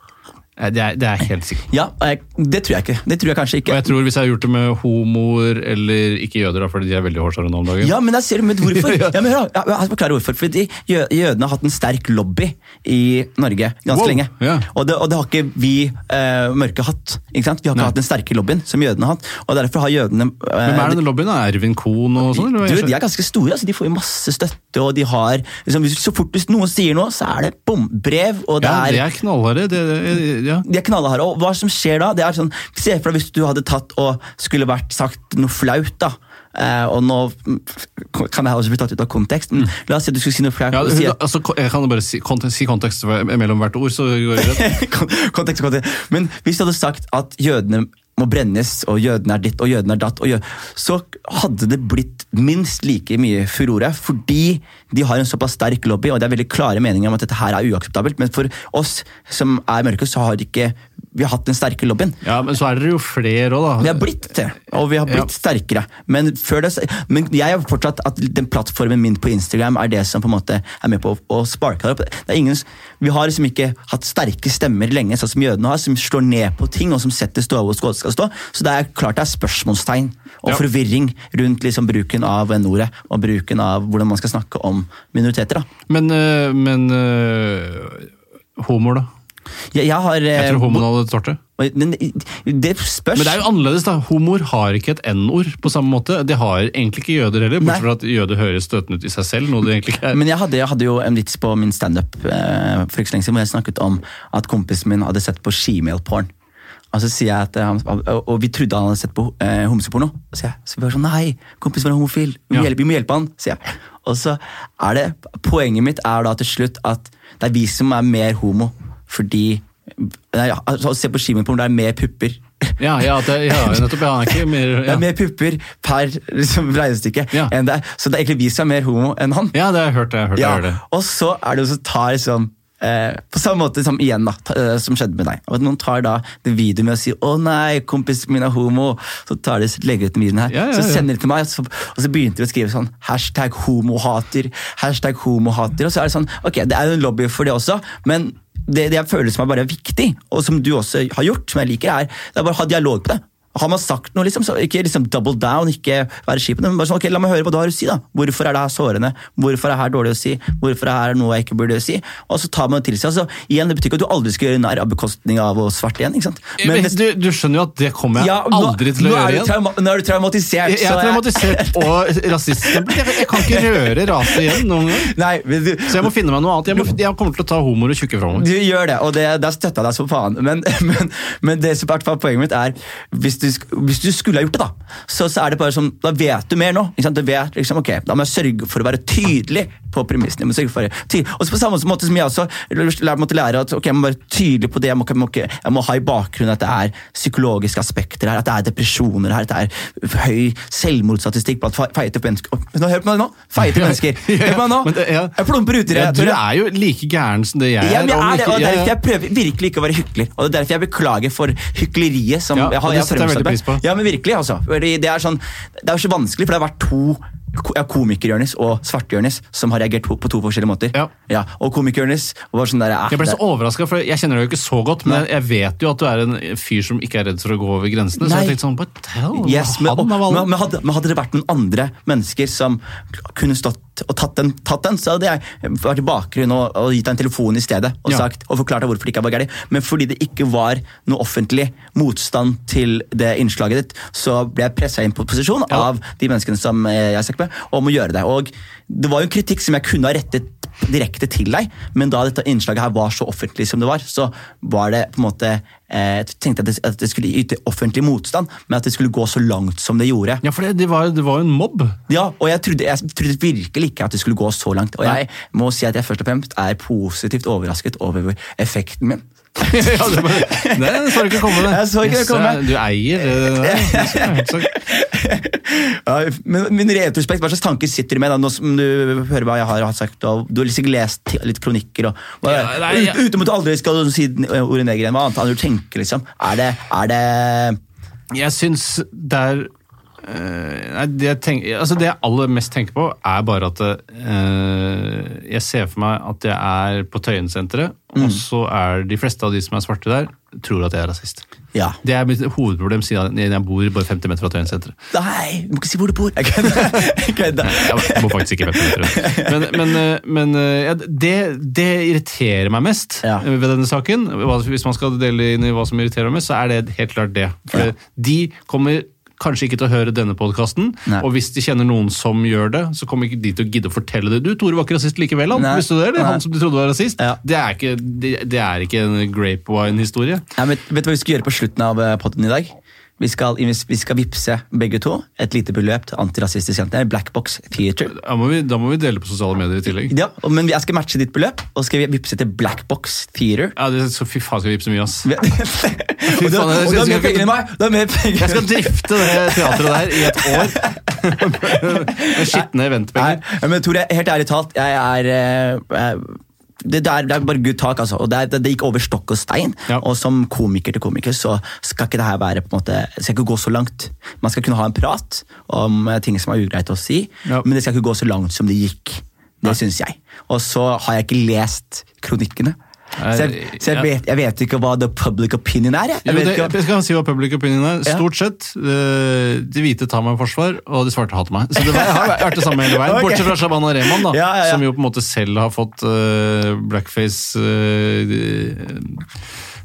Eh, Det, er- det er helt sikkert. Ja, det tror jeg ikke. Det tror jeg kanskje ikke. Og jeg tror hvis jeg har gjort det med homoer eller ikke jøder, da, fordi de er veldig hårsåre nå om dagen Ja, men jeg ser men hvorfor. Ja, men hør, jeg, skal forklarer hvorfor. Fordi jødene har hatt en sterk lobby i Norge ganske Wow, lenge. ja. Og, det, og det har ikke vi eh, mørke hatt. ikke sant? Vi har ikke Nei. hatt den sterke lobbyen som jødene har hatt. Og derfor har jødene eh, Hvem er denne lobbyen? Er Ervin Kohn og sånn? Du, de er ganske store, altså, de får jo masse støtte, og de har liksom, Så fort hvis noen sier noe, så er det bom, brev, og det ja, er er knallharde. Ja. de er knallharde. Og hva som skjer da, det er sånn Se for deg hvis du hadde tatt og skulle vært sagt noe flaut, da. Uh, og nå mm, kan det også bli tatt ut av kontekst, men la oss si at du skulle si noe flaut. Ja, si altså, jeg kan bare si kontekst, si kontekst mellom hvert ord, så går det rett. Kontekst, kontekst. Men hvis du hadde sagt at jødene må brennes, og jødene er ditt og jødene er datt, og jø så hadde det blitt minst like mye furore. Fordi de har en såpass sterk lobby, og det er veldig klare meninger om at dette her er uakseptabelt. Men for oss som er mørke, så har ikke vi har hatt den sterke lobbyen. Ja, Men så er dere jo flere òg, da. Vi har blitt det, og vi har blitt sterkere. Men, det, men jeg har fortsatt at den plattformen min på Instagram er det som på en måte er med på å, å sparke det opp. Det ingen, vi har liksom ikke hatt sterke stemmer lenge, sånn som jødene har, som slår ned på ting og som setter stå hvor skål skal stå. Så det er klart det er spørsmålstegn og Ja. forvirring rundt liksom bruken av n-ordet og bruken av hvordan man skal snakke om minoriteter. da. Men, øh, men øh, homoer, da? Jeg, jeg har Jeg eh, tror homoene hadde det. men det spørs. Men det er jo annerledes, da. Homoer har ikke et N-ord på samme måte. Det har egentlig ikke jøder heller, bortsett fra at jøder høres støtende ut i seg selv. noe det egentlig ikke er. Men jeg hadde, jeg hadde jo en vits på min standup eh, for ikke så lenge siden, hvor jeg snakket om at kompisen min hadde sett på shemale-porn. Og så sier jeg at han, og vi trodde han hadde sett på eh, homseporno. Og så jeg så vi var sånn, nei, kompisen var homofil, vi må, Ja. hjelpe, vi må hjelpe han, sier jeg. Og så er det, Poenget mitt er da til slutt at det er vi som er mer homo, fordi nei, altså, se på shemale-porn, det er mer pupper. Ja, ja, det, ja nettopp. Ja, ikke mer Det er mer pupper per liksom, regnestykke. Ja. enn det er. Så det er egentlig vi som er mer homo enn han. ja, det har jeg hørt. Jeg har hørt Ja, jeg det. og så er det jo så tar liksom eh, På samme måte som igjen da, ta- eh, som skjedde med deg. Og at Noen tar da det videoen med å si 'Å nei, kompisen min er homo'. Så tar de, legger ut den videoen her, Ja, ja, så sender de til meg, og så, og så begynte de å skrive sånn 'hashtag homohater', hashtag homohater. Og så er det sånn Ok, det er jo en lobby for det også, men det, det jeg føler som er bare viktig, og som du også har gjort, som jeg liker, er det er bare å ha dialog på det. Har man sagt noe, liksom, så ikke liksom double down, ikke være kjip, men bare sånn, ok, la meg høre hva du har å si. da. Hvorfor er det her sårende? Hvorfor er det her dårlig å si? Hvorfor er det her noe jeg ikke burde si? Og så tar man det til seg. Altså, igjen, Det betyr ikke at du aldri skal gjøre narr av bekostning av å svarte igjen. ikke sant? Men, men, du, du skjønner jo at det kommer jeg ja, nå- aldri til å gjøre igjen. Nå er du traumatisert. Jeg, jeg er traumatisert og rasiststempel. Jeg, jeg kan ikke røre rase igjen noen gang. Nei, du, Så jeg må finne meg noe annet. Jeg, må, jeg kommer til å ta homoer og tjukke framover. Du gjør det, og det, der støtter jeg deg som faen. Men, men, men det som er poenget mitt er hvis du, sk- hvis du skulle ha gjort det, da, så, så er det bare sånn, da vet du mer nå. Ikke sant? Du vet, liksom, ok, Da må jeg sørge for å være tydelig på premissene. Jeg må sørge for tydelig. Og så på samme måte som jeg også lær- måtte lære at ok, jeg må være tydelig på det. Jeg må, jeg må, jeg må ha i bakgrunnen at det er psykologiske aspekter her, at det er depresjoner her, at det er høy selvmordsstatistikk blant fe- feite mennesker. Nå, hør på meg nå! Feite mennesker. Hør på meg nå! Det- ja. Jeg plumper uti det. Ja, du er jo like gæren som det jeg er. Ja, men jeg er det, og derfor jeg prøver virkelig ikke å være hykler. Og det er derfor jeg beklager for hykleriet som Ja, jeg har jeg har setter pris på. Ja, men virkelig, altså. Det er sånn, det er jo så vanskelig, for det har vært to ko- ja, komiker-Jonis og svarte-Jonis som har reagert på, to forskjellige måter. Ja. og komiker-Jonis var sånn der eh, Jeg ble så overraska, for jeg kjenner deg jo ikke så godt, men jeg vet jo at du er en fyr som ikke er redd for å gå over grensene. Så jeg tenkte sånn, but hell, Yes, men, og, men, hadde, men hadde det vært noen andre mennesker som kunne stått og tatt den, tatt den så hadde jeg vært i bakgrunnen og, og gitt deg en telefon i stedet og, Ja. sagt, og forklart deg hvorfor det ikke var gærent. Men fordi det ikke var noe offentlig motstand til det innslaget ditt, så ble jeg pressa inn på posisjon Ja. av de menneskene som jeg jeg sikker med, om å gjøre det. Og det var jo en kritikk som jeg kunne ha rettet direkte til deg, men da dette innslaget her var så offentlig som det var, så var det på en måte eh, Jeg tenkte det, at det skulle yte offentlig motstand, men at det skulle gå så langt som det gjorde. Ja, for det, det, var, det var jo en mobb. Ja, og jeg trodde, jeg trodde virkelig ikke at det skulle gå så langt. Og jeg må si at jeg først og fremst er positivt overrasket over effekten min. ja, det, det så ikke komme. det. Jeg så ikke det komme. Du eier det der. Det men, min retrospekt, hva slags tanker sitter du med da, nå som du hører hva jeg har sagt? Og du har sikkert lest litt kronikker. Og, og Ja, nei, ja. ut- Uten at du aldri skal si ordet neger igjen, hva annet enn du tenker? liksom? Er det, er det Jeg syns er eh, nei, det, jeg tenker, altså det jeg aller mest tenker på, er bare at eh, jeg ser for meg at jeg er på Tøyensenteret, Mm. og så er de fleste av de som er svarte der, tror at jeg er rasist. Ja. Det er mitt hovedproblem siden jeg bor bare 50 meter fra Tøyensenteret. Nei, du må ikke si hvor du bor! Jeg kødder. Jeg bor faktisk ikke 50 meter. Men, men, eh, men eh, ja, det, det irriterer meg mest Ja. eh, ved denne saken. Hvis man skal dele inn i hva som irriterer meg mest, så er det helt klart det. For de kommer kanskje ikke til å høre denne podkasten, og hvis de kjenner noen som gjør det, så kommer ikke de til å gidde å fortelle det. Du, Tore var ikke rasist likevel, han. Nei. Visste du det? eller? Han som de trodde var rasist. Ja. Det, er ikke, det, det er ikke en grapevine-historie. Ja, vet du hva vi skal gjøre på slutten av eh, podden i dag? Vi skal, vi skal vippse begge to et lite beløp til Antirasistisk Senter, Black Box Theater. Da må, vi, da må vi dele på sosiale medier i tillegg. Ja, men jeg skal matche ditt beløp, og skal vi vippse til Black Box Theater. Ja, det, så Fy faen, skal vi vippse mye, ass. og da, og da har mer penger enn meg! Du har mer penger Jeg skal drifte det teatret der i et år. Med skitne Nei, eventpenger. men Tore, helt ærlig talt, jeg er jeg eh, det, der, det er bare good talk, altså. Og det, det gikk over stokk og stein. Ja. Og som komiker til komiker så skal ikke det her være på en måte, skal ikke gå så langt. Man skal kunne ha en prat om eh, ting som er ugreit å si, Ja. men det skal ikke gå så langt som det gikk. Det syns jeg. Og så har jeg ikke lest kronikkene. Så jeg, så jeg, vet, jeg vet ikke hva the public opinion er. Jeg. Jo, Jeg vet det, skal si hva public opinion er. Stort sett. eh, De hvite tar meg i forsvar, og de svarte hater meg. Så det var- har vært det samme hele veien. Bortsett fra Shabana Rehman, da, Ja, ja, ja. som jo på en måte selv har fått uh, blackface uh,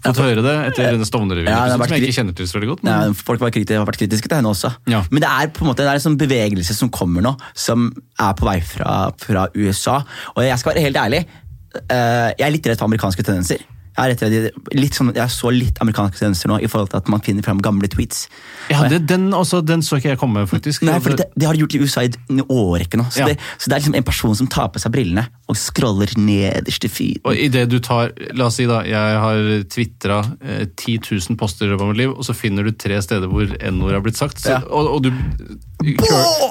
Fått høre det etter denne Stovner-revyen, Ja, som jeg ikke kjenner til så veldig godt. Men, Ja, folk har vært kritiske til henne også. Ja. Men det er på en måte det er en sånn bevegelse som kommer nå, som er på vei fra, fra USA. Og jeg skal være helt ærlig, eh, jeg er litt redd for amerikanske tendenser. Jeg, er redd, sånn, jeg så litt amerikanske tendenser nå i forhold til at man finner fram gamle tweets. ja, det, den, også, den så ikke jeg komme, faktisk. Nei, for det, det har de gjort i USA i en årrekke nå. Så, Ja. det, så det er liksom en person som tar på seg brillene og scroller nederst i feeden. Og i det du tar, La oss si da, jeg har tvitra eh, 10 000 poster i løpet av mitt liv, og så finner du tre steder hvor n-ord har blitt sagt, så, Ja. og, og du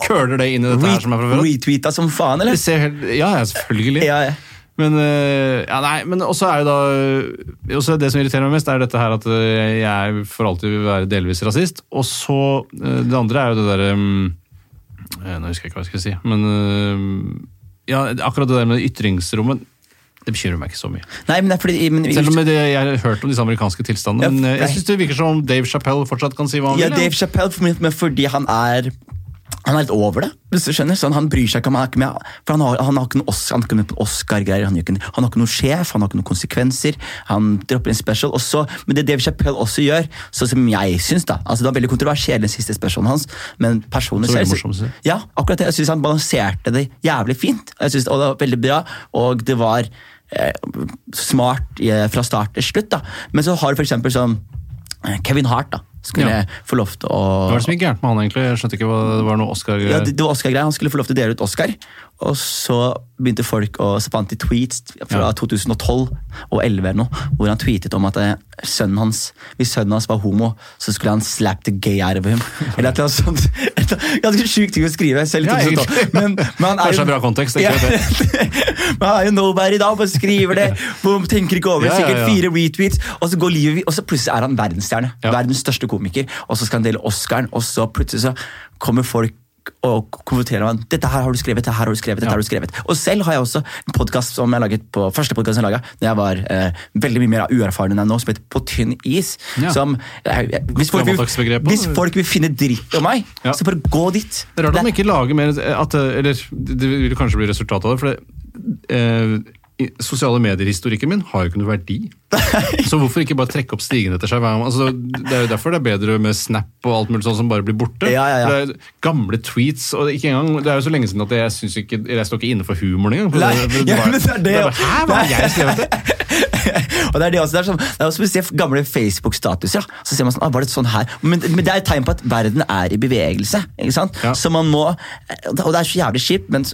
køler det inn i dette her som er fra før. Retweeta som faen, eller? Ser helt, ja, selvfølgelig. Ja, ja. Men, eh, ja, nei, men også er jo da også Det som irriterer meg mest, er dette her at eh, jeg for alltid vil være delvis rasist. Og så eh, Det andre er jo det derre Nå husker jeg ikke hva jeg skal si. Men ja, akkurat det der med ytringsrommet det bekymrer meg ikke så mye. Nei, men det er fordi men, Selv om det, jeg har hørt om disse amerikanske tilstandene. Ja, men jeg synes det virker som om Dave Chappelle fortsatt kan si hva han Ja, vil. Dave Chappelle, for, men fordi han er han er litt over det. hvis du skjønner. Sånn, han bryr seg ikke om han er ikke med, for han har, han har ikke noen Oscar, han Oscar-greier. Han, ikke- han har ikke noen sjef, han har ikke noen konsekvenser. Han dropper en special. Også, men det Dave Chappelle også gjør, sånn som jeg syns da, altså Det var veldig kontroversiell, den siste specialen hans, men personlig Så selv-. Ja, akkurat det. Jeg syns han balanserte det jævlig fint. Jeg synes, og det var veldig bra, og det var eh, smart eh, fra start til slutt. da. Men så har du eksempel sånn eh, Kevin Hart. da, skulle Ja. få lov til å Hva er det som gikk gærent med han, egentlig? Jeg skjønte ikke hva det var noe Oscar-greier. ja, det, det var Oscar-greier. Han skulle få lov til å dele ut Oscar. Og så begynte folk å så fant de tweets fra Ja. 2012 og 11 eller noe, hvor han tweetet om at eh, sønnen hans, hvis sønnen hans var homo, så skulle han slap the gay out of him. Eller et eller annet sånt. Et Ganske sjukt ting å skrive. selv Ja, 2012. egentlig. Men, men han er jo- bra kontekst, Ja. men han er jo nobody da, bare skriver det, boom, tenker ikke over det, sikkert fire retweets, og så går livet og så plutselig er han verdensstjerne. Verdens største komiker, og så skal han dele Oscaren, og så plutselig så kommer folk og konfronterer meg. 'Dette her har du skrevet, dette her har du skrevet'. dette har du skrevet. Og selv har jeg også en podkast som jeg laget på første podcast jeg laget, da jeg var eh, veldig mye mer uerfaren enn jeg nå, som heter På tynn is. Ja. Som, eh, hvis, folk vil, hvis folk vil finne dritt om meg, Ja. så bare gå dit. Det er rart Det- om man ikke lager mer at, Eller det vil kanskje bli resultatet av det. for det, eh, Sosiale medier-historikken min har jo ikke noe verdi. Så hvorfor ikke bare trekke opp stigen etter seg? Altså, det er jo derfor det er bedre med Snap og alt mulig sånt som bare blir borte. Ja, ja, ja. Det er gamle tweets, og ikke engang, det er jo så lenge siden at jeg synes ikke, jeg står ikke inne for humoren engang. Nei, det- det- var- det er det, er bare, Hæ, hva har jeg skrevet det? og det er det også, det er, sånn, det er også ser gamle Facebook-statuser, så ser man sånn, ah, var det sånn her? Men, men det er et tegn på at verden er i bevegelse. ikke sant? Så man må, Og det er så jævlig kjipt, men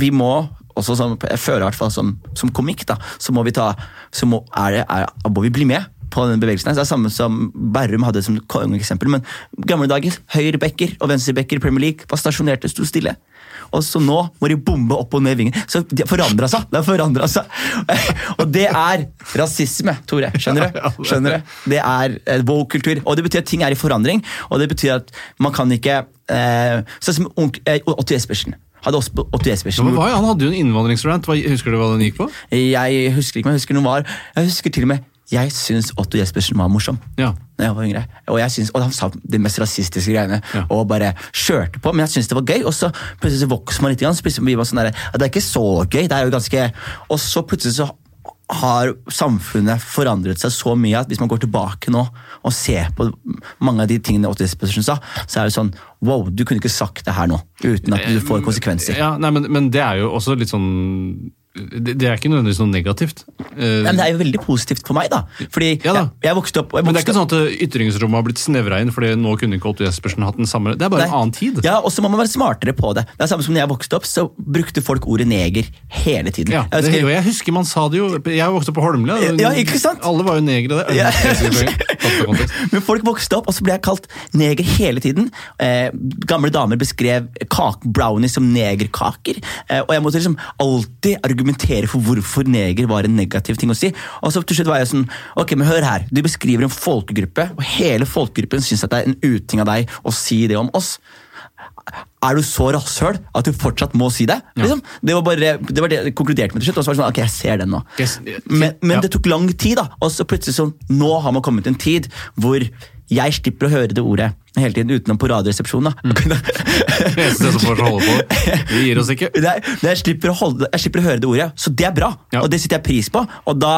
vi må også som, jeg føler i hvert fall som, som komikk, da, så må vi ta, så må, er det, er, må vi bli med på den bevegelsen. her. Det er samme som Berrum hadde som kongeeksempel. Men gamle dager, høyrebacker og venstrebacker i Premier League var stasjonerte, sto stille. Og så nå må de bombe opp og ned vingen. Så det forandra seg. Det har forandret seg. Og det er rasisme, Tore. Skjønner du? Skjønner du? Det er eh, woke-kultur. Og det betyr at ting er i forandring. Og det betyr at man kan ikke eh, Sånn som eh, Otto Jespersen. Hadde også Otto special. Ja, han hadde jo en innvandringsrant. Husker du hva den gikk på? Jeg husker ikke, men jeg husker noe var Jeg husker til og med Jeg syns Otto Jespersen var morsom. Ja. Når jeg var yngre. Og, jeg synes, og han sa de mest rasistiske greiene Ja. og bare kjørte på. Men jeg syntes det var gøy, og så plutselig vokser man litt. Igjen, så plutselig blir man sånn der, «Ja, Det er ikke så gøy. det er jo ganske... Og så plutselig så har samfunnet forandret seg så mye at hvis man går tilbake nå og ser på mange av de tingene Otto Jespersen sa, så er det sånn Wow, du kunne ikke sagt det her nå uten at du får konsekvenser. Ja, nei, men, men det er jo også litt sånn Det, det er ikke nødvendigvis noe negativt. Uh, Men det er jo veldig positivt for meg, da. Fordi Ja da. jeg, jeg vokste opp jeg Men det er vokste ikke sånn at ytringsrommet har blitt snevra inn, fordi nå kunne ikke Otto Jespersen hatt den samme Det er bare en annen tid. Ja, og så må man være smartere på det. Det er samme som når jeg vokste opp, så brukte folk ordet neger hele tiden. Ja, Jeg det, husker- og jeg husker man sa det jo. Jeg vokste opp på Holmlia. Ja, ikke sant? Alle var jo negere der. Ja. Men folk vokste opp, og så ble jeg kalt neger hele tiden. Eh, gamle damer beskrev kake, brownies som negerkaker. Eh, og jeg måtte liksom alltid argumentere for hvorfor neger var en negativ ting å si. Og så til slutt var jeg sånn Ok, men hør her. Du beskriver en folkegruppe, og hele folkegruppen syns at det er en uting av deg å si det om oss. Er du så rasshøl at du fortsatt må si det? Liksom? Det var bare det var det jeg konkluderte med til slutt. Og så var det sånn, ok, jeg ser den nå. Men, men Ja. det tok lang tid, da. Og så plutselig sånn, nå har man kommet til en tid hvor jeg slipper å høre det ordet hele tiden utenom på Radioresepsjonen. da. Eneste som får holde på. Vi gir oss ikke. Nei, jeg, slipper holde, jeg slipper å høre det ordet, så det er bra. Ja. Og det setter jeg pris på. Og da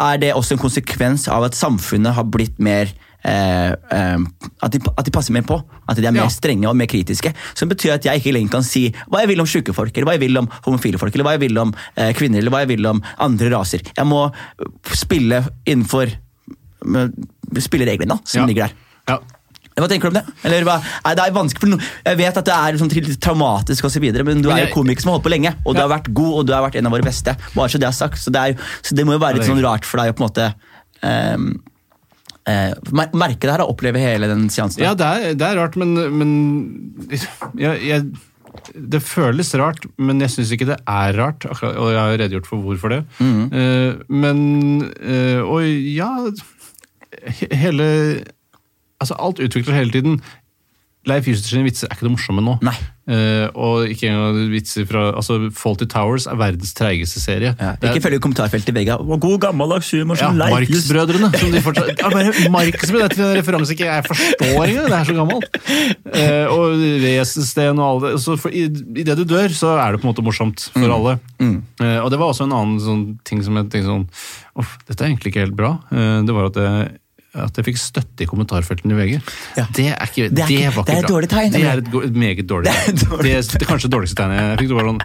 er det også en konsekvens av at samfunnet har blitt mer eh, eh, at, de, at de passer mer på. At de er mer Ja. strenge og mer kritiske. Som betyr at jeg ikke lenger kan si hva jeg vil om sjuke folk, eller hva jeg vil om homofile folk, eller hva jeg vil om eh, kvinner, eller hva jeg vil om andre raser. Jeg må spille innenfor eh, Spille reglene da, som Ja. ligger der. Ja. Hva tenker du om det? Eller, nei, det er vanskelig for noen. Jeg vet at det er liksom, litt traumatisk, og så videre, men du er jo komiker som har holdt på lenge, og du har vært god, og du har vært en av våre beste. Bare så det er sagt. Så det, er, så det må jo være litt sånn rart for deg å på en måte um, uh, merke det her og oppleve hele den seansen. Ja, det er, det er rart, men, men jeg, jeg, Det føles rart, men jeg syns ikke det er rart. Og jeg har redegjort for hvorfor det. Eh, men uh, Og ja Hele Altså, alt utvikler hele tiden. Leif Justers sine vitser er ikke det morsomme nå. Nei. Uh, og ikke engang vitser fra altså, Faulty Towers er verdens treigeste serie. Ja, Det er- ikke følge kommentarfeltet i. Hvor God gammeldags humor ja, som Leif Just- Marx-brødrene. som de fortsatt- Ja, bare Marx-brødre, Det er en referanse ikke jeg forstår engang. Det er så gammelt. Uh, og Wesensten og alle det. Så for, i, I det du dør, så er det på en måte morsomt for Mm. alle. Eh, og det var også en annen sånn, ting som jeg tenkte sånn Uff, dette er egentlig ikke helt bra. Eh, det var at jeg, at jeg fikk støtte i kommentarfeltene i VG. Ja. Det er ikke Det er ikke- var det er et dårlig tegn, Det er et, meget dårlig Det er tegn. Det, er- det kanskje det dårligste tegnet jeg fikk. Det var sånn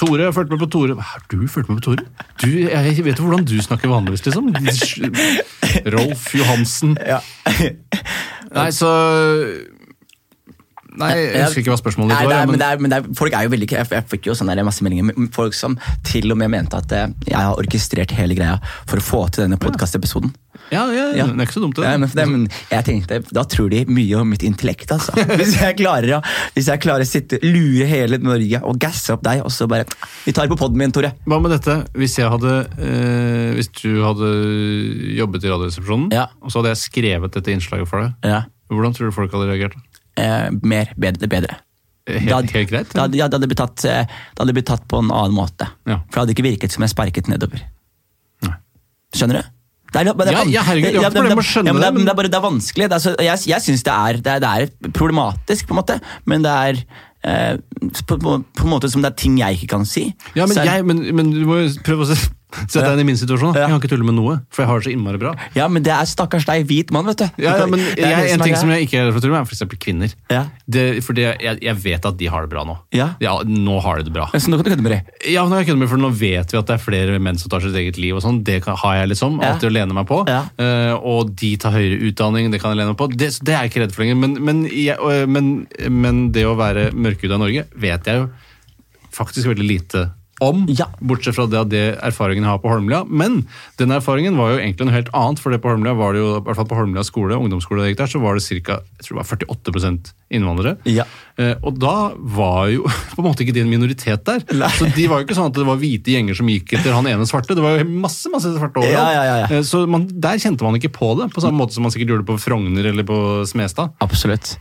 Tore, jeg fulgte med på Tore. Har du fulgt med på Tore? Du, jeg vet jo hvordan du snakker vanligvis, liksom. Rolf Johansen. Ja. Nei, så Nei, jeg husker ikke hva spørsmålet ditt var. er, men men, det er, men det er, folk er jo veldig Jeg, jeg fikk jo sånne der masse meldinger folk som til og med mente at eh, jeg har orkestrert hele greia for å få til denne podkastepisoden. ja, ja, Ja. det er ikke så dumt, det. Ja, men, det, men jeg tenkte, Da tror de mye om mitt intellekt. altså. Hvis jeg klarer å, hvis jeg klarer å sitte, lure hele Norge og gasse opp deg, og så bare Vi tar på poden min, Tore. Hva med dette? Hvis jeg hadde eh, Hvis du hadde jobbet i Radioresepsjonen, Ja. og så hadde jeg skrevet dette innslaget for deg, Ja. Hvordan tror du folk hadde reagert? Eh, mer, bedre, bedre. Helt, helt greit? Da, ja, det hadde, blitt tatt, eh, det hadde blitt tatt på en annen måte. Ja. For det hadde ikke virket som jeg sparket nedover. Nei. Skjønner du? Det er, det er, Ja, herregud, jeg har ikke problemer med å skjønne det, det, men- men det er bare det er vanskelig. Det er så, jeg jeg syns det, det, er- problematisk, på en måte, men det er eh, på, på, på en måte som det er ting jeg ikke kan si. Ja, men, jeg, men, men du må jo prøve å se- dette deg inn i min situasjon. da. Jeg kan ikke tulle med noe, for jeg har det så innmari bra. ja, men det er stakkars deg, hvit mann, vet du. Ja, ja, men Det jeg, er det En som er ting greia. som jeg ikke er redd for å tulle med, er eksempel kvinner. Ja. Det, fordi jeg, jeg vet at de har det bra nå. Ja. Nå har de det bra. Så nå kan du kødde med det. Ja, nå, kan jeg kødder med, for nå vet vi at det er flere menn som tar sitt eget liv. og sånn. Det kan, har jeg liksom Ja. alltid å lene meg på. Ja. Eh, og de tar høyere utdanning, det kan jeg lene meg på. Det, det er jeg ikke redd for lenger. Men, men, jeg, men, men det å være mørkhuda i Norge vet jeg jo faktisk veldig lite om. Ja. Bortsett fra det, at det erfaringen jeg har på Holmlia. Men den erfaringen var jo egentlig noe helt annet. for det på Holmlia var det jo, i hvert fall på Holmlia skole, ungdomsskole der, så var det ca. 48% innvandrere. Ja. Eh, og da var jo på en måte ikke de en minoritet der. Nei. Så de var jo ikke sånn at det var hvite gjenger som gikk etter han ene svarte. Det var jo masse masse svarte overalt. Ja, ja, ja, ja. Eh, Så man, der kjente man ikke på det, på samme måte som man sikkert gjorde det på Frogner eller på Smestad. Absolutt.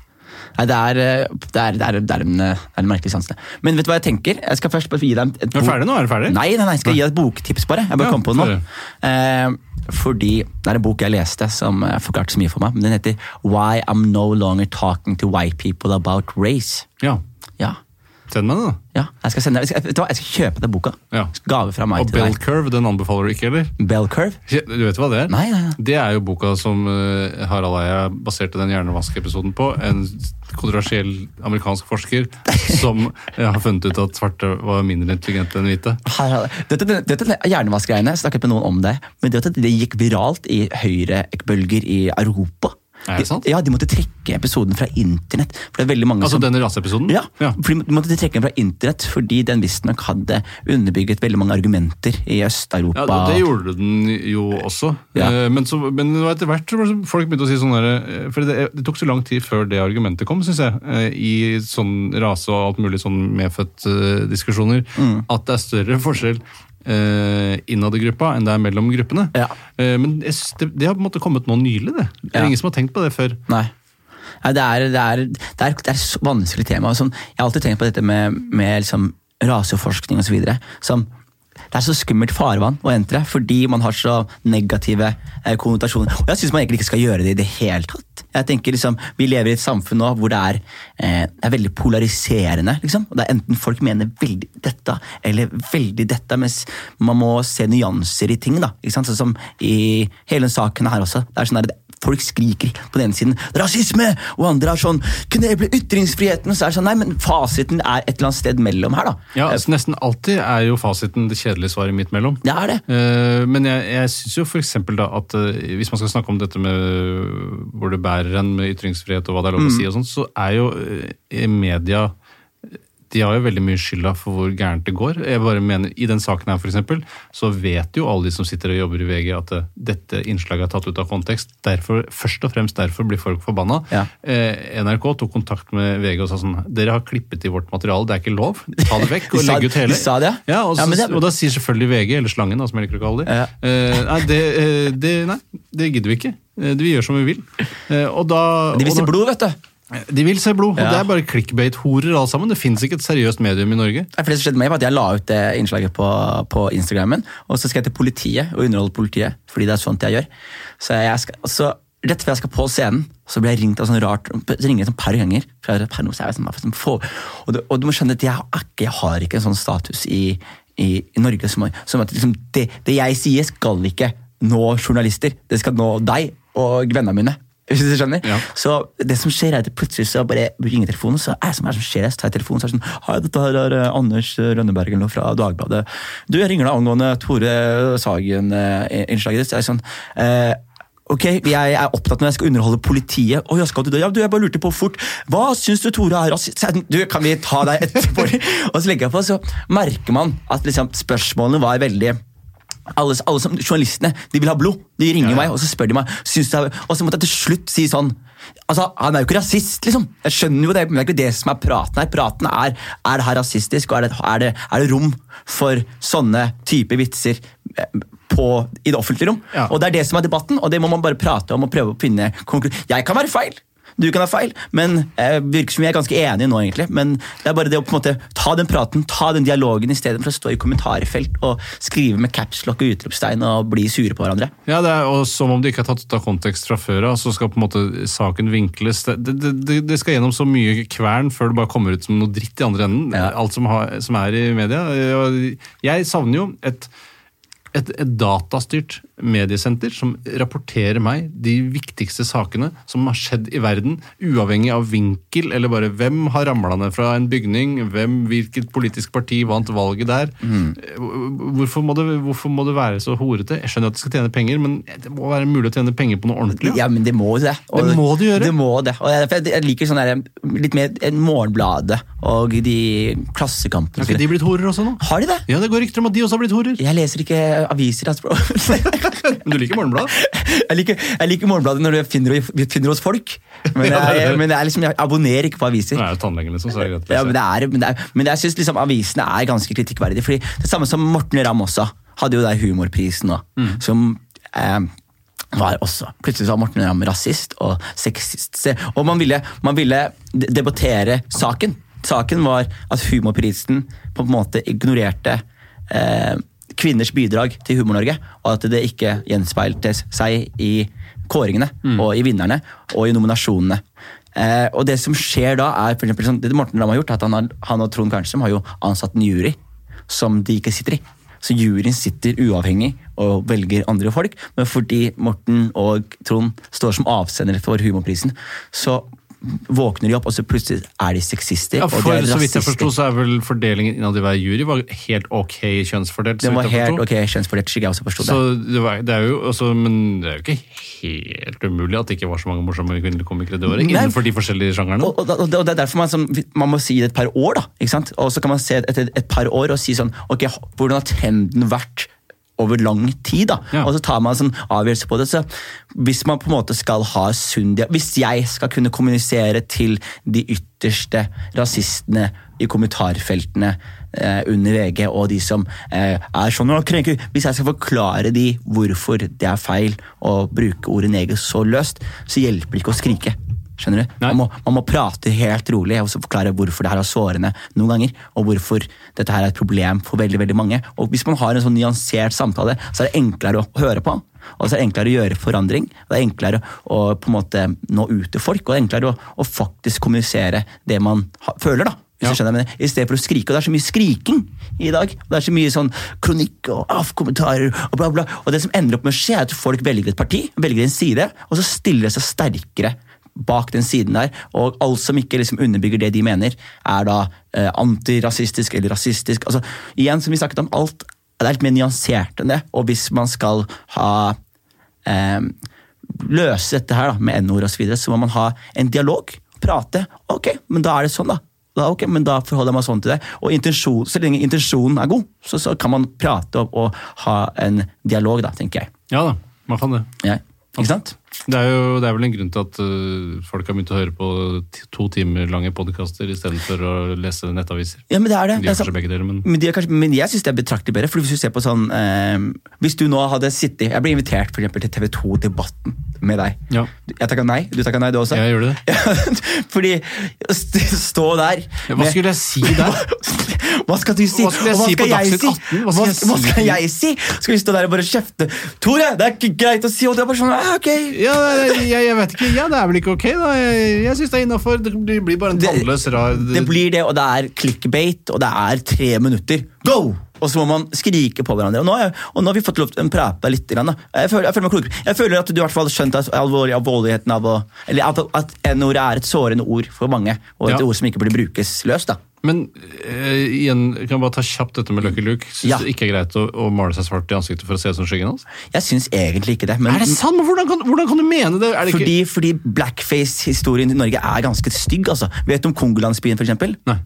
Nei, det er, eh, det er, det er, det er, en, eh, det en merkelig sanse. Men vet du hva jeg tenker? Jeg skal først bare gi deg et bok... Er du ferdig nå? Er du ferdig? Nei, nei, nei, jeg skal gi deg et boktips, bare. Jeg bare Ja, kom på det nå. Eh, fordi det er en bok jeg leste som eh, forklarte så mye for meg. Men Den heter Why I'm No Longer Talking to White People About Race. Ja. Ja, Send meg det, da. ja jeg skal sende jeg skal, vet du hva, jeg skal kjøpe den boka. Ja. Gave fra meg Og til Bell deg. Curve, den anbefaler du ikke, eller? Bell Curve? Du vet hva det er? Nei, nei, nei. Det er jo boka som eh, Harald Eia baserte den hjernevaskeepisoden på. En kontroversiell amerikansk forsker som eh, har funnet ut at svarte var mindre intelligente enn hvite. Harald, har- dette, dette, dette hjernevaskgreiene, jeg snakket med noen om det, men det, det gikk viralt i høyrebølger i Europa. Er det sant? Ja, De måtte trekke episoden fra internett. For det er veldig mange Altså som... denne raseepisoden? Ja, ja. for de måtte trekke den fra internett fordi den visstnok hadde underbygget veldig mange argumenter i Øst-Europa. Ja, Det gjorde den jo også. Ja. Eh, Men, så, men etter hvert folk begynte å si sånn der, eh, For det, det tok så lang tid før det argumentet kom, syns jeg. eh, I sånn rase og alt mulig sånn medfødt-diskusjoner. Mm. At det er større forskjell eh, innad i gruppa enn det er mellom gruppene. Ja. Eh, men jeg synes det, det har på en måte kommet nå nylig, det. Det er Ja. ingen som har tenkt på det før. Nei. Nei, det er, det er, det er, det er et så vanskelig tema. Sånn, jeg har alltid tenkt på dette med, med liksom, raseforskning osv. Det er så skummelt farvann å entre, fordi man har så negative eh, konnotasjoner. Og jeg syns man egentlig ikke skal gjøre det i det hele tatt. Jeg tenker liksom, Vi lever i et samfunn nå hvor det er, eh, det er veldig polariserende. liksom. Og det er Enten folk mener veldig dette eller veldig dette, mens man må se nyanser i ting. da, ikke sant? Sånn som i hele saken her også. det er sånn der, Folk skriker på den ene siden 'rasisme', og andre er sånn 'kneble ytringsfriheten'. Så er det sånn, nei, men fasiten er et eller annet sted mellom her, da. Ja, altså, Nesten alltid er jo fasiten det kjedelige svaret midt mellom. Det er det. Eh, Men jeg, jeg syns jo eksempel da at eh, hvis man skal snakke om dette med hvor det bærer en med ytringsfrihet og hva det er lov å si, og sånn, så er jo i media de har jo veldig mye skylda for hvor gærent det går. Jeg bare mener, I den saken her eksempel, så vet jo alle de som sitter og jobber i VG at eh, dette innslaget er tatt ut av kontekst. Derfor, Først og fremst derfor blir folk forbanna. Ja. Eh, NRK tok kontakt med VG og sa sånn Dere har klippet i vårt materiale, det er ikke lov. Ta det vekk og De legg ut hele. de sa det, ja? Ja, og, så, ja det og da sier selvfølgelig VG, eller Slangen, da, som jeg liker å kalle Ja. eh, nei, det, eh, det, nei, det gidder vi ikke. Eh, Vi gjør som vi vil. Og da, De vil se blod, vet du. De vil se blod, og Ja. det er bare clickbait-horer alle sammen. Det fins ikke et seriøst medium i Norge. Det som skjedde meg var at Jeg la ut det innslaget på, på Instagrammen, og så skal jeg til politiet og underholde politiet. fordi det er sånt jeg gjør. Så, jeg skal, så Rett før jeg skal på scenen, så blir jeg ringt av sånn rart så ringer jeg et par ganger. fra sånn, sånn, og, du, og du må skjønne at jeg, ikke, jeg har ikke en sånn status i, i, i Norge som, som at liksom, det, det jeg sier, skal ikke nå journalister. Det skal nå deg og vennene mine. Hvis du skjønner? Ja. Så det som skjer er at plutselig så bare ringer telefonen, så er det som er som skjer, så tar jeg telefonen, så er det sånn Hei, dette her er eh, Anders Rønneberg eller noe fra Dagbladet. Du, jeg ringer deg angående Tore Sagen-innslaget ditt. Så er jeg sånn eh, Ok, jeg er opptatt når jeg skal underholde politiet. Oh, jeg skal du det? Ja, du, jeg bare lurte på fort. Hva syns du Tore er rasist? Så jeg sånn, Du, kan vi ta deg etterpå? og så legger jeg på, så merker man at liksom, spørsmålene var veldig alle, alle som, Journalistene de vil ha blod. De ringer Ja, ja. meg og så spør de meg er, Og så måtte jeg til slutt si sånn Altså, Han er jo ikke rasist, liksom. Jeg skjønner jo det, men det er ikke det som er praten her. Praten er er det her rasistisk, og er det, er det, er det rom for sånne type vitser eh, på, i det offentlige rom? Ja. Og Det er det som er debatten, og det må man bare prate om og prøve å finne konklu- Jeg kan være feil. Du kan ha feil, men jeg virker som vi er ganske enige nå, egentlig. Men det er bare det å på en måte ta den praten, ta den dialogen, istedenfor å stå i kommentarfelt og skrive med capslock og utropstegn og bli sure på hverandre. Ja, det er og Som om det ikke er tatt ut av kontekst fra før av, så skal på en måte saken vinkles. Det, det, det, det skal gjennom så mye kvern før det bare kommer ut som noe dritt i andre enden. Ja. Alt som, har, som er i media. Jeg savner jo et, et, et datastyrt mediesenter som rapporterer meg de viktigste sakene som har skjedd i verden, uavhengig av vinkel, eller bare hvem har ramla ned fra en bygning, hvem, hvilket politisk parti vant valget der. Hvorfor, må det, hvorfor må det være så horete? Jeg skjønner at de skal tjene penger, men det må være mulig å tjene penger på noe ordentlig. Ja, men det må det. Det må det gjøre. Det må det. Og jeg, jeg- jeg liker sånn der, litt mer en Morgenbladet og de Klassekampene. Har ikke de blitt horer også nå? Har de det? Ja, det går rykter om at de også har blitt horer. Jeg leser ikke aviser. Altså. Men du liker Morgenbladet? jeg, liker, jeg liker Morgenbladet når du finner, finner hos folk, men, jeg, men liksom, jeg abonnerer ikke på aviser. Er jo tannlegen, liksom, så er det greit. Ja, men, det er, men, det er, men jeg syns liksom avisene er ganske kritikkverdige. Fordi det samme som Morten Ramm også hadde jo der humorprisen, da, som eh, var også Plutselig var Morten Ramm rasist og sexist. Og man ville, man ville debattere saken. Saken var at humorprisen på en måte ignorerte eh, kvinners bidrag til Humor-Norge, og at det ikke gjenspeilte seg i kåringene og i vinnerne og i nominasjonene. Eh, og det som skjer da, er for eksempel, sånn, det Morten Ramm har gjort, at han, har, han og Trond Karnstrøm har jo ansatt en jury som de ikke sitter i. Så juryen sitter uavhengig og velger andre folk, men fordi Morten og Trond står som avsender for humorprisen, så våkner de opp, og så plutselig er de sexister. Ja, og for de er Så vidt jeg forsto, så er vel fordelingen innad i hver jury var helt ok kjønnsfordelt. så Det var helt ok kjønnsfordelt, slik jeg også forsto det. Så det, var, det jo også, Men det er jo ikke helt umulig at det ikke var så mange morsomme kvinnelige komikere det året. Innenfor de forskjellige sjangerne. Og, og, og, og det er derfor man, som, man må si det et par år, da. Og så kan man se etter et par år og si sånn Ok, hvordan har trenden vært over lang tid? da? Ja. Og så tar man en sånn avgjørelse på det. så Hvis man på en måte skal ha sunn Hvis jeg skal kunne kommunisere til de ytterste rasistene i kommentarfeltene eh, under VG, og de som eh, er sånn og krenker», Hvis jeg skal forklare de hvorfor det er feil å bruke ordet neger så løst, så hjelper det ikke å skrike. Skjønner du? Man må, man må prate helt rolig og forklare hvorfor det her er sårende noen ganger, og hvorfor dette her er et problem for veldig veldig mange. Og Hvis man har en sånn nyansert samtale, så er det enklere å høre på. Og så er det enklere å gjøre forandring. og Det er enklere å på en måte nå ut til folk, og det er enklere å, å faktisk kommunisere det man ha, føler. da. Ja. I stedet for å skrike. Og det er så mye skriking i dag. og Det er så mye sånn kronikk og AF-kommentarer og bla, bla. Og det som ender opp med å skje, er at folk velger et parti, velger en side, og så stiller det seg sterkere bak den siden der, og alt som ikke liksom underbygger det de mener, er da eh, antirasistisk eller rasistisk. Altså, igjen, som vi snakket om, alt er litt mer nyansert enn det, og hvis man skal ha eh, løse dette her da, med n-ord osv., så, videre, så må man ha en dialog. Prate. Ok, men da er det sånn, da. da ok, men da forholder jeg meg sånn til det. Og intensjon, så lenge intensjonen er god, så, så kan man prate og, og ha en dialog, da, tenker jeg. Ja da, man kan det. Ja, Ikke sant? Det er jo det er vel en grunn til at uh, folk har begynt å høre på to timer lange podkaster istedenfor å lese nettaviser. Ja, men det er det. De er kanskje begge deler, men Men, de er kanskje, men jeg syns det er betraktelig bedre. For hvis du ser på sånn uh, Hvis du nå hadde sittet Jeg ble invitert for eksempel, til TV 2-debatten med deg. Ja. Jeg takka nei. Du takka nei, du også? jeg gjør det. Fordi st stå der Ja, Hva skulle jeg si der? Hva skal du si? Hva skal jeg si på skal jeg Dagsnytt 18? Hva skal jeg si? Skal vi stå der og bare kjefte? Tore, det er ikke greit å si! Og det er bare sånn, ah, ok. Ja, jeg, jeg vet ikke. Ja, det er vel ikke ok, da. Jeg, jeg syns det er innafor. Det blir bare en tannløs, rar Det blir det, og det er clickbait, og det er tre minutter. Go! Og så må man skrike på hverandre. Og nå, er, og nå har vi fått lov til å prate litt. Jeg, føler, jeg, føler jeg føler at du i hvert fall har skjønt at alvor, alvorligheten av å Eller at, at n-ordet er et sårende ord for mange, og et Ja. ord som ikke burde brukes løst. da. Men eh, igjen, kan jeg bare ta kjapt dette med Lucky Luke. Syns Ja. du ikke er greit å, å male seg svart i ansiktet for å se ut som skyggen hans? Jeg syns egentlig ikke det. Men, Er det sant? Men hvordan kan, hvordan kan du mene det? Det. Fordi, fordi blackface-historien i Norge er ganske stygg. altså. Vet du om Kongolandsbyen, f.eks.? Nei.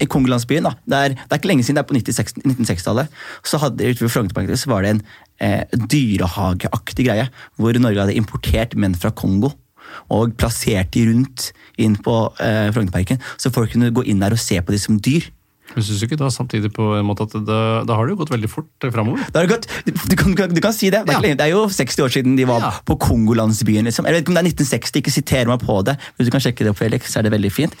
I Kongolandsbyen, da. Det er, det er ikke lenge siden, det er på 96 1960-tallet. Så hadde så var det en eh, dyrehageaktig greie, hvor Norge hadde importert menn fra Kongo. Og plassert de rundt inn på eh, Frognerparken, så folk kunne gå inn der og se på de som dyr. Men syns du ikke da samtidig på en måte at da, da har det jo gått veldig fort framover? Det er godt. Du, du, kan, du kan si det. Det er, Ja. det er jo 60 år siden de var Ja. på Kongolandsbyen. Liksom. Jeg vet ikke om det er 1960, ikke siter meg på det. Hvis du kan sjekke det opp, Felix, så er det veldig fint.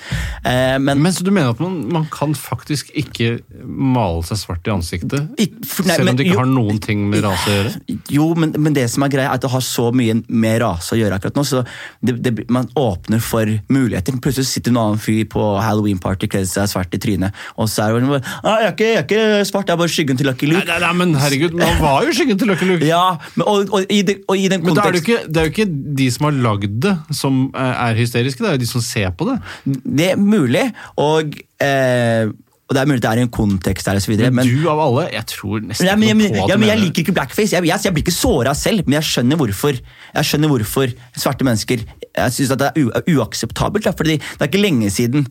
Eh, men Men så du mener at man, man kan faktisk ikke male seg svart i ansiktet? Ik- for- nei, selv men om det ikke jo- har noen ting med rase å gjøre? Jo, men, men det som er greia er at det har så mye med rase å gjøre akkurat nå. så det, det, Man åpner for muligheter. Plutselig sitter en annen fyr på halloween-party kledd seg svart i trynet, og så er det bare ah, jeg, er ikke, 'Jeg er ikke svart, jeg er bare skyggen til Lucky Nei, Luke'. nei, nei, men herregud, man var jo skyggen til Lucky Luke! Ja, men, og, og, i de, og i den Men da er det, ikke, det er jo ikke de som har lagd det, som eh, er hysteriske, det er jo de som ser på det. det er mulig, og, eh, og det er mulig det er i en kontekst der, så videre, Men, men du av alle, jeg tror nesten Ja, men, ikke men, noe på at ja, men jeg liker ikke blackface. Jeg, jeg, jeg blir ikke såra selv, men jeg skjønner hvorfor Jeg skjønner hvorfor svarte mennesker Jeg synes at det er uakseptabelt. Fordi det er ikke lenge siden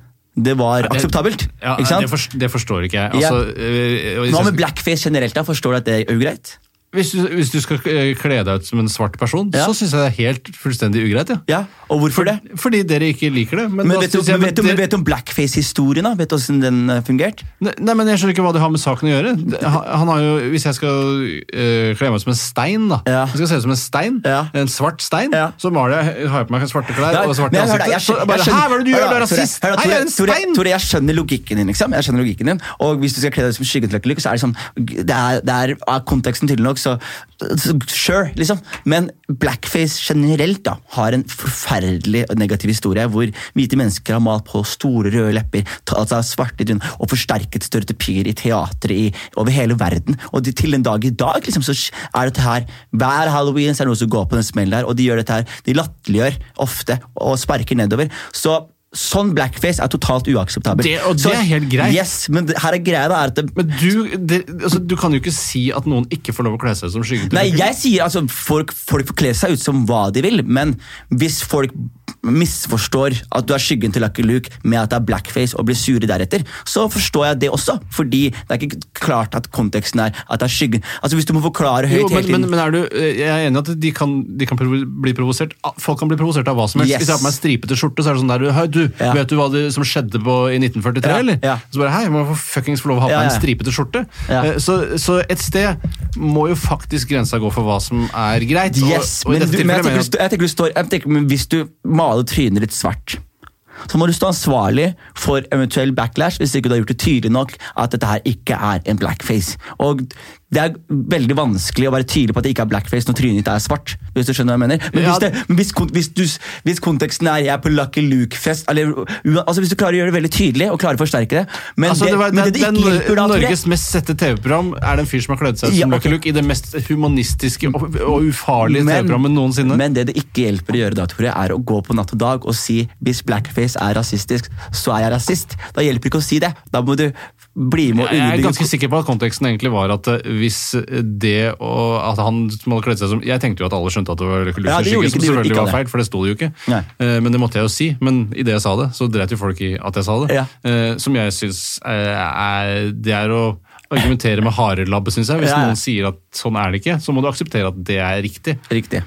det var akseptabelt. Ja, det, forst- det forstår ikke jeg. Altså, ja. Hva med blackface generelt? da? Forstår du at det er ugreit? Hvis du, hvis du skal eh, kle deg ut som en svart person, Ja. så syns jeg det er helt fullstendig ugreit. Ja. Ja, Og hvorfor det? Fordi dere ikke liker det. Men, Men vet du, jeg- vet men vet du om blackface-historien? da? Vet du hvordan den uh, fungerte? Nei, nei, men Jeg skjønner ikke hva det har med saken å gjøre. Han, han har jo, Hvis jeg skal øh, kle meg ut som en stein, da Ja. Jeg skal se ut som en stein, Ja. en svart stein, så maler jeg, har jeg på meg svarte klær og svarte ansikter. bare, Hæ, hva er det du gjør? Du er rasist! Hei, jeg er en stein! Tore, jeg skjønner logikken din, liksom. Jeg skjønner logikken din. Og hvis du skal kle deg ut som Lucky Luke, så er det sånn Det er, det er er konteksten tydelig nok, så, sure, liksom. Men blackface generelt da, har en forferdelig negativ historie, hvor hvite mennesker har malt på store røde lepper, ta- altså svarte dun og forsterket stereotypier i teatret over hele verden. Og de, til en dag i dag liksom, så er dette her Hver halloween så er det noen som går på den smellen der, og de gjør dette her, de latterliggjør ofte og sparker nedover. Så Sånn blackface er totalt uakseptabelt. Det- og det Så- er helt greit. Yes, men det, her er greia da, er at det, Men du, det, altså, du kan jo ikke si at noen ikke får lov å kle seg ut som skyggen Nei, jeg sier altså folk, folk får kle seg ut som hva de vil, men hvis folk misforstår at du er skyggen til Lucky Luke med at det er blackface og blir sure deretter, så forstår jeg det også. Fordi det er ikke klart at konteksten er at det er skyggen. Altså Hvis du må forklare høyt Jo, hele men, tiden men, men er du, eh, jeg er enig i at de kan, de kan bli provosert Ah, Folk kan bli provosert av hva som helst. Yes. Hvis jeg har på meg stripete skjorte, så er det sånn der Hei, du, Ja. vet du hva det, som skjedde på, i 1943, Ja, eller? ja. Så bare, hei, må jeg fuckings få lov å ha på meg en stripete skjorte. Eh, Så, så et sted må jo faktisk grensa gå for hva som er greit. Og- Yes, og, i men, du, men jeg, tenker, du jeg tenker du står jeg tenker, Hvis du maler trynet litt svart, så må du stå ansvarlig for eventuell backlash hvis ikke du har gjort det tydelig nok at dette her ikke er en blackface. Og Det er veldig vanskelig å være tydelig på at det ikke er blackface når trynet ditt er svart. hvis du skjønner hva jeg mener. Men hvis, det, men hvis, hvis, du, hvis konteksten er 'jeg er på Lucky Luke-fest' altså Hvis du klarer å gjøre det veldig tydelig og klarer å forsterke det Men Altså, det, var, men det, det, ikke hjelper da, Norges mest sette TV-program er den fyr som har kledd seg ut Ja, som. Lucky Luke i det mest humanistiske og, og ufarlige TV-programmet noensinne. Men det det ikke hjelper å gjøre da, Tore, er å gå på natt og dag og si hvis blackface er rasistisk, så er jeg rasist. Da hjelper det ikke å si det. Da må du bli med og Jeg er ganske sikker på at konteksten egentlig var at eh, hvis det og at han hadde kledd seg som Jeg tenkte jo at alle skjønte at det var Lucky Ja, ikke- som selvfølgelig var feil, for det sto det jo ikke. Nei. Eh, Men det måtte jeg jo si. Men idet jeg sa det, så dreit jo folk i at jeg sa det. Ja. Eh, Som jeg syns er Det er å argumentere med harelabbe, syns jeg. Hvis ja. noen sier at sånn er det ikke, så må du akseptere at det er riktig. Riktig.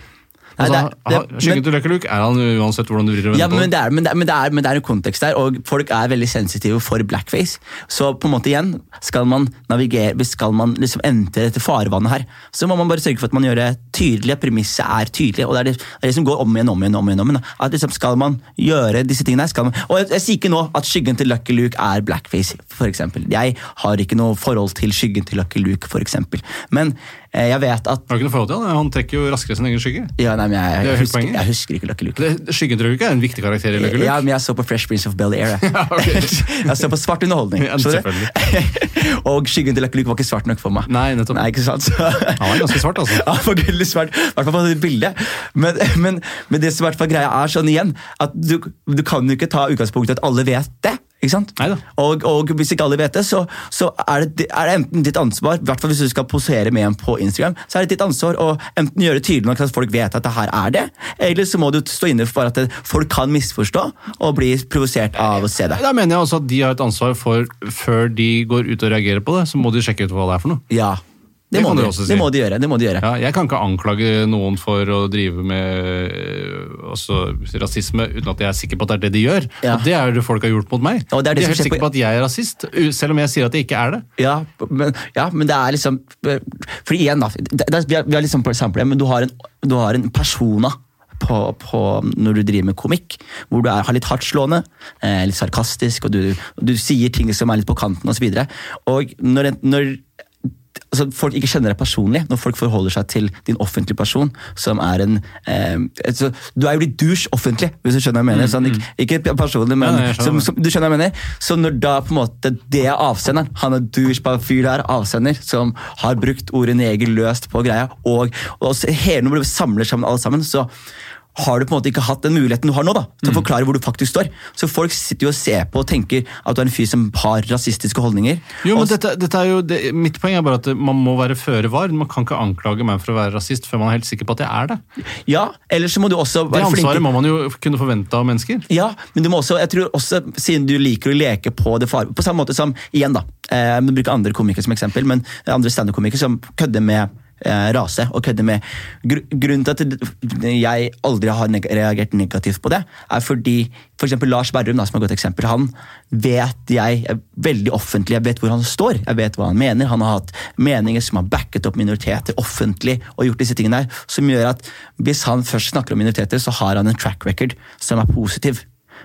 Altså, det det- han- Skyggen til Lucky Luke er han uansett hvordan du vrir og vender på men det. er, men, det, er- men, det er, men det er en kontekst der, og folk er veldig sensitive for blackface. Så på en måte igjen, skal man navigere, skal man liksom entre dette farevannet her, så må man bare sørge for at man gjør det tydelig, at premisset er tydelig. og Det er det, det, som går om igjen, om igjen, om igjen. om igjen. At liksom skal man gjøre disse tingene her, skal man, Og jeg, jeg sier ikke nå at skyggen til Lucky Luke er blackface, eksempel. Jeg har ikke noe forhold til skyggen til Lucky Luke, eksempel. Men jeg vet at Har du ikke noe forhold til han? Han trekker jo raskere sin egen skygge. ja, nei, men jeg, jeg, husker, jeg husker ikke Lucky Luke. Ikke er en viktig karakter i Lucky Luke. Ja, men jeg så på Fresh Prince of Bel-Air. Ja, okay. jeg så på svart underholdning. Ja, og skyggen til Lucky Luke var ikke svart nok for meg. Nei, nettopp. Nei, ikke sant? Så, Han var ganske svart, altså. Ja, for gullig svart. I hvert fall på det bildet. Men, men, men det som i hvert fall greia er sånn igjen, at du, du kan jo ikke ta utgangspunkt i at alle vet det. Ikke sant? Og, og hvis ikke alle vet det, så, så er, det, er det enten ditt ansvar, i hvert fall hvis du skal posere med en på Instagram, så er det ditt ansvar å enten gjøre det tydelig nok at folk vet at det her er det, eller så må du stå inne for at folk kan misforstå og bli provosert av å se det. Da mener jeg også at de har et ansvar for, før de går ut og reagerer på det, så må de sjekke ut hva det er for noe. Ja. Det, Det må de, si. det må de gjøre. det må de gjøre. Ja, jeg kan ikke anklage noen for å drive med også rasisme uten at jeg er sikker på at det er det de gjør. Ja. Og det er det folk har gjort mot meg. Er de er helt sikker sikre på- at jeg er rasist, selv om jeg sier at jeg ikke er det. Ja, men, ja, men det er liksom For igjen, da. Det, vi har, liksom på eksempel, men du har en, du har en persona. På, på, når du driver med komikk, hvor du er, har litt hardtslående, eh, litt sarkastisk, og du, du sier ting som er litt på kanten osv. Når, når altså, folk ikke kjenner deg personlig, når folk forholder seg til din offentlige person, som er en eh, altså, Du er jo litt douche offentlig, hvis du skjønner hva jeg mener. Sånn, ikke, ikke personlig, men ja, skjønner. som, som, du skjønner hva jeg mener. Så når da på en måte det er avsenderen, han er douche på en fyr der, avsender, som har brukt ordet neger løst på greia, og, og hele når du samler sammen alle sammen, så har du på en måte ikke hatt den muligheten du har nå da, til Mm. å forklare hvor du faktisk står. Så folk sitter jo og ser på og tenker at du er en fyr som har rasistiske holdninger. Jo, men dette, dette er jo, det, Mitt poeng er bare at man må være føre var. Man kan ikke anklage meg for å være rasist før man er helt sikker på at jeg er det. Ja, ellers så må du også være flink ansvaret må man jo kunne forvente av mennesker. Ja, men du må også, jeg tror også, siden du liker å leke på det far... På samme måte som, igjen da, eh, bruker andre komikere som eksempel, men andre stand-up-komikere som kødder med rase, og kødde med... Gr grunnen til at jeg aldri har reagert negativt på det, er fordi, for eksempel Lars Berrum, som er et godt eksempel, han vet jeg er veldig offentlig, jeg vet hvor han står, jeg vet hva han mener, han har hatt meninger som har backet opp minoriteter offentlig, og gjort disse tingene der, som gjør at hvis han først snakker om minoriteter, så har han en track record som er positiv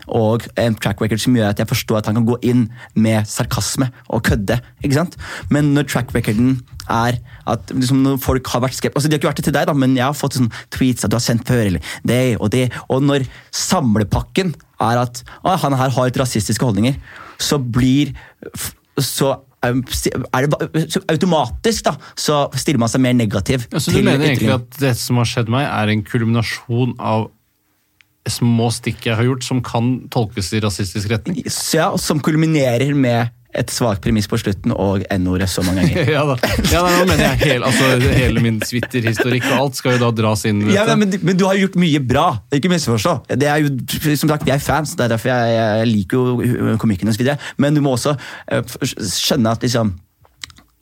og en track record som gjør at jeg forstår at han kan gå inn med sarkasme og kødde. ikke sant? Men når track recorden er at liksom, når folk har vært skeptiske altså, De har ikke vært det til deg, da, men jeg har fått sånn tweets at du har sendt før, eller det og det. Og når samlepakken er at å, han her har litt rasistiske holdninger, så blir så er det så automatisk da, så stiller man seg mer negativ. Ja, så du mener egentlig at det som har skjedd meg, er en kulminasjon av små stikk jeg har gjort, som kan tolkes i rasistisk retning? Ja, Som kulminerer med et svakt premiss på slutten og N-ordet så mange ganger. ja da. Ja, da, mener jeg hele, altså, hele min Twitter-historikk og alt skal jo da dras inn Ja, men, men du har gjort mye bra. Ikke misforstå. Det er jo, som sagt, Vi er fans, det er derfor jeg, jeg liker jo komikken osv. Men du må også eh, skjønne at liksom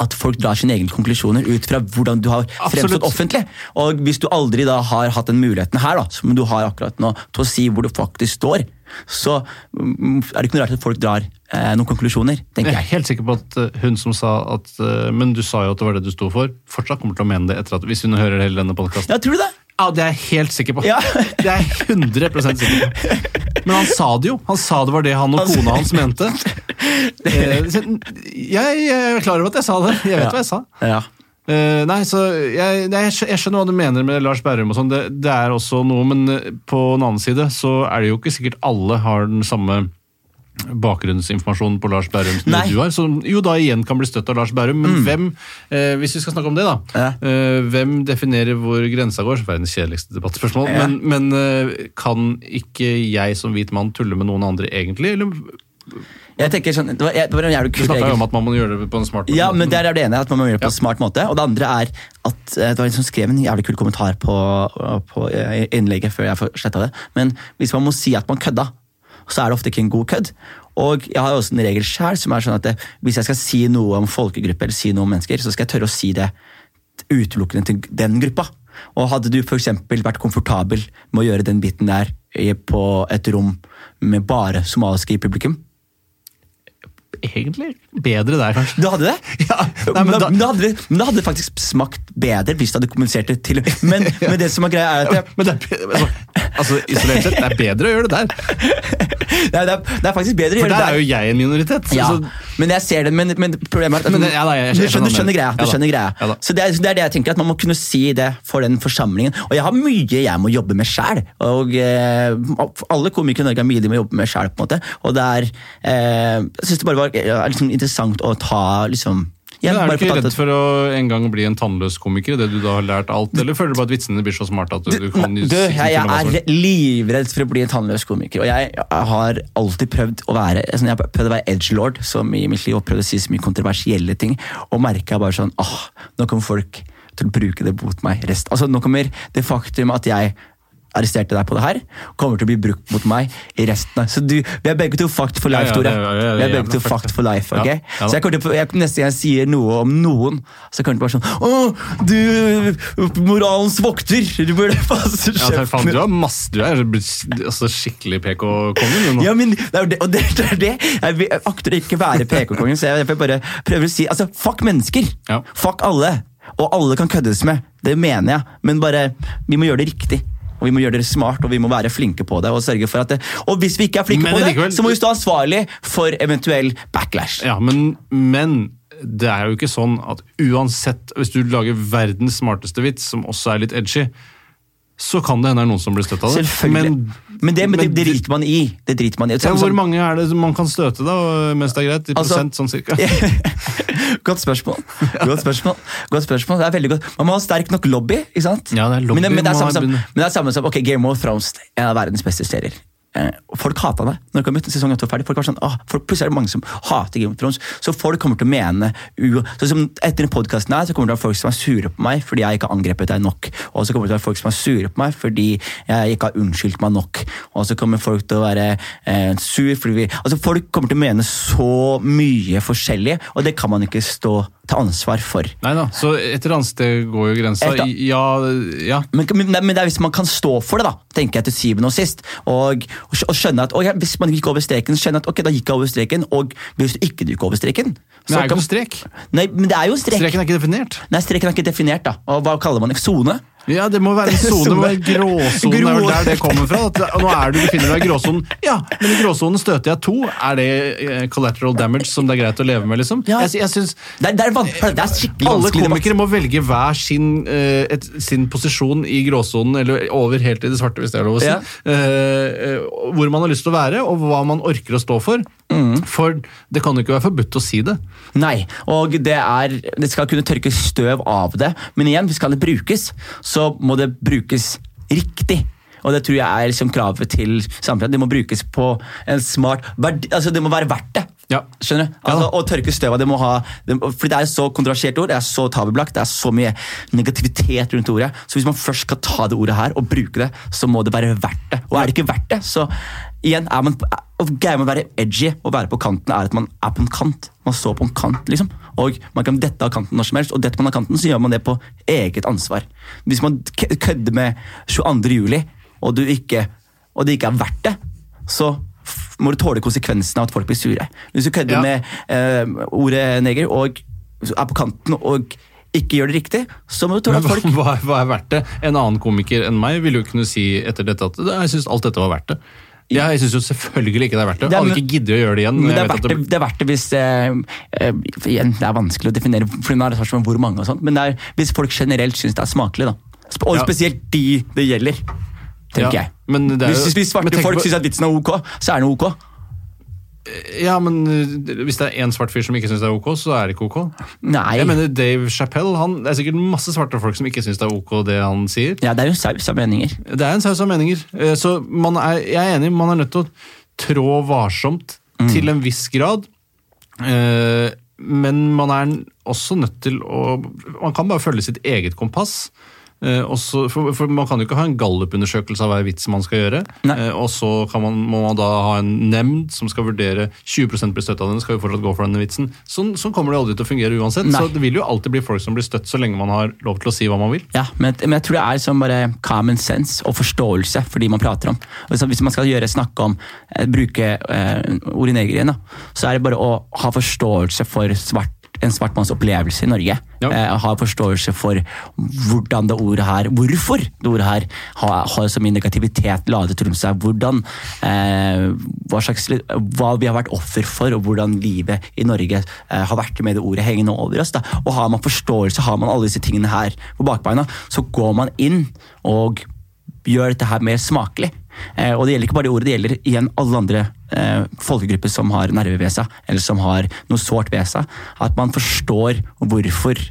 at folk drar sine egne konklusjoner ut fra hvordan du har Absolutt. fremstått offentlig. Og hvis du aldri da har hatt den muligheten her, da, som du har akkurat nå, til å si hvor du faktisk står, så mm, er det ikke noe rart at folk drar eh, noen konklusjoner, tenker Jeg er helt sikker på at eh, hun som sa at eh, Men du sa jo at det var det du sto for, fortsatt kommer til å mene det etter at hvis hun hører hele denne podkasten. Ja, tror du det? Ja, det er jeg helt sikker på. Ja. Det er jeg 100 sikker på. Men han sa det jo. Han sa det var det han og kona hans mente. Eh, Jeg, er klar over at jeg sa det. Jeg vet hva jeg sa. Ja. Uh, nei, så jeg, jeg jeg skjønner hva du mener med Lars Berrum og sånn. Det, det er også noe, men eh, på den annen side så er det jo ikke sikkert alle har den samme bakgrunnsinformasjonen på Lars Berrum som Nei. du har, som jo da igjen kan bli støtt av Lars Berrum. Men hvem, eh, hvis vi skal snakke om det, da. Ja. Eh, hvem definerer hvor grensa går? Verdens kjedeligste debattspørsmål. Ja. Men, men eh, kan ikke jeg som hvit mann tulle med noen andre egentlig? Eller Jeg tenker sånn, det var, det var en jævlig du snakka om at man må gjøre det på en smart Ja, måte. men der er det ene at man må gjøre det på Ja. en smart måte. Og det andre er at eh, det var en som skrev en jævlig kul kommentar på, på eh, innlegget før jeg sletta det. Men hvis man må si at man kødda, så er det ofte ikke en god kødd. Og jeg har også en regel sjøl som er sånn at det, hvis jeg skal si noe om folkegruppe eller si noe om mennesker, så skal jeg tørre å si det utelukkende til den gruppa. Og hadde du f.eks. vært komfortabel med å gjøre den biten der på et rom med bare somaliske i publikum? Egentlig bedre der, kanskje. Du hadde det? Ja, nei, men, da, men, da hadde det, men da hadde det faktisk smakt bedre hvis du hadde kommunisert det til Men, men det som er greia, er at det, Men det er, altså, altså, isolert sett, det er bedre å gjøre det der. det, er, det, er, det er faktisk bedre å gjøre det der For der er jo jeg en minoritet. Ja, Så, men jeg ser det, men, men problemet er at ja da, jeg- jeg skjønner du skjønner greia. Du skjønner greia. Ja da. så det er, det er det jeg tenker, at man må kunne si det for den forsamlingen. Og jeg har mye jeg må jobbe med sjæl. Eh, alle komikere i Norge har mye de må jobbe med sjæl. Og det er eh, Jeg syns det bare var er liksom interessant å ta liksom men er du ikke redd for å en gang bli en tannløs komiker, det du da har lært alt, eller føler du bare at vitsene blir så smarte at du, du kan du, jeg, jeg er livredd for å bli en tannløs komiker. Og jeg, jeg har alltid prøvd å være sånn, Jeg prøvd å være edgelord som i mitt liv, og prøvd å si så mye kontroversielle ting. Og merka bare sånn ah, Nå kommer folk til å bruke det mot meg. Rest. Altså, nå kommer det faktum at jeg arresterte deg på det her, kommer til å bli brukt mot meg i resten av Så du, vi er begge to fucked for life, Tore. vi er begge to fucked. for life, ok? Så jeg kommer til, jeg, neste gang jeg sier noe om noen, så kommer det bare sånn Å, du moralens vokter! Du burde passe kjeften. du, har masse, du er altså, skikkelig PK-kongen. Ja, men det er det, og det, det er det. Jeg, akter å ikke være PK-kongen, så jeg bare prøver å si altså, Fuck mennesker! Fuck alle! Og alle kan køddes med. Det mener jeg, men bare Vi må gjøre det riktig. Og vi må gjøre det smart, og vi må være flinke på det. Og sørge for at det, og hvis vi ikke er flinke Men på det, likevel- så må vi stå ansvarlig for eventuell backlash. Ja, men, men det er jo ikke sånn at uansett, hvis du lager verdens smarteste vits, som også er litt edgy, så kan det hende det er noen som blir støtt av det. Men, Men, det, men det, det driter man i. Det driter man i. ja, hvor mange er det man kan støte, da, mens det er greit? I Altså- prosent, sånn cirka? Godt spørsmål. Godt spørsmål. Godt spørsmål. Det er veldig godt. Man må ha sterk nok lobby. ikke sant? Ja, det er lobby Men, men, det, er samme som, men det er samme som ok, Game of Thrones, en av verdens beste serier. Eh, folk hata det når det kom ut. sesong 8 var ferdig. Folk var sånn, ah, folk, Plutselig er det mange som hater Game of Thrones. Så folk kommer til å mene så som Etter den podkasten her så kommer det til å være folk som er sure på meg fordi jeg ikke har angrepet deg nok. Og så kommer det til å være folk som er sure på meg fordi jeg ikke har unnskyldt meg nok. Og så kommer folk til å være eh, sur fordi vi Altså Folk kommer til å mene så mye forskjellig, og det kan man ikke stå til ansvar for. Nei da, så et eller annet sted går jo grensa. Ja, ja. Men, men, men det er hvis man kan stå for det, da, tenker jeg til syvende og sist. Og, og skjønne at ok, Hvis man gikk over streken, skjønne at ok, da gikk jeg over streken. Og hvis du ikke gikk over streken Men det er jo strek. Nei, men det er jo strek. Streken er ikke definert. Nei, streken er ikke definert, da. Og hva kaller man det? Sone? Ja, det må være en sone. Være gråsonen. Grå. er der det kommer fra. At, nå er du befinner deg i gråsonen. Ja, men i gråsonen støter jeg to. Er det eh, collateral damage som det er greit å leve med, liksom? Ja. Jeg, jeg synes Det er, det er, det er skikkelig alle komikere må velge hver sin, uh, et, sin posisjon i gråsonen, eller over helt i det svarte, hvis det er lov å si. Ja. Eh, hvor man har lyst til å være, og hva man orker å stå for. Mm. For det kan jo ikke være forbudt å si det. Nei, og det, er, det skal kunne tørke støv av det. Men igjen, skal det brukes, så må det brukes riktig. Og det tror jeg er liksom kravet til samfunnet. Det må brukes på en smart altså Det må være verdt det. Ja. Skjønner du? Altså, Å tørke støv av det må ha det, For det er et så kontroversielt ord, det er så tabubelagt, det er så mye negativitet rundt ordet. Så hvis man først skal ta det ordet her og bruke det, så må det være verdt det. Og er det ikke verdt det, så igjen er man Greia med å være edgy og være på kanten er at man er på en kant. Man står på en kant, liksom. Og man kan dette av kanten når som helst, og detter man av kanten, så gjør man det på eget ansvar. Hvis man kødder med 22. juli, og, du ikke, og det ikke er verdt det, så må du tåle konsekvensene av at folk blir sure. Hvis du kødder Ja. med eh, ordet neger og er på kanten og ikke gjør det riktig, så må du tåle at folk hva, hva er verdt det? En annen komiker enn meg ville jo kunne si etter dette at jeg syns alt dette var verdt det. Ja, jeg syns jo selvfølgelig ikke det er verdt det. Det er- Hadde ikke giddet å gjøre det igjen. Men det er, verdt det, det er verdt det hvis eh, eh, Igjen, det er vanskelig å definere for det er hvor mange og sånt, men det er hvis folk generelt syns det er smakelig. da. Og Og Ja. spesielt de det gjelder, tenker Ja, jeg. hvis, hvis svarte folk syns at vitsen er ok, så er den ok. Ja, men uh, hvis det er én svart fyr som ikke syns det er ok, så er det ikke ok. Nei. Jeg mener Dave Chappelle, han, Det er sikkert masse svarte folk som ikke syns det er ok det han sier. Ja, det er jo en saus av meninger. Det er en saus av meninger. Eh, Så man er, jeg er enig, man er nødt til å trå varsomt Mm. til en viss grad. Eh, Men man er også nødt til å Man kan bare følge sitt eget kompass. Eh, og så- for, for Man kan jo ikke ha en gallupundersøkelse av hver vits man skal gjøre. Eh, og så man, må man da ha en nemnd som skal vurdere 20 blir støtt av den, skal jo fortsatt gå for denne vitsen. Sånn, sånn kommer det aldri til å fungere uansett. Nei. Så det vil jo alltid bli folk som blir støtt, så lenge man har lov til å si hva man vil. Ja, men, men jeg tror det er som bare common sense og forståelse for de man prater om. Og så Hvis man skal gjøre snakke om, eh, bruke eh, ordet neger igjen, så er det bare å ha forståelse for svart, en svart manns opplevelse i Norge. Ja. Eh, har forståelse for hvordan det ordet her, hvorfor det ordet her har, har så mye negativitet ladet rundt seg. Hvordan, eh, hva, slags, hva vi har vært offer for, og hvordan livet i Norge eh, har vært med det ordet hengende over oss. Da. Og Har man forståelse, har man alle disse tingene her på bakbeina, så går man inn og gjør dette her mer smakelig. Eh, og det gjelder ikke bare det ordet, det gjelder igjen alle andre eh, folkegrupper som har nerve ved seg, eller som har noe sårt ved seg. At man forstår hvorfor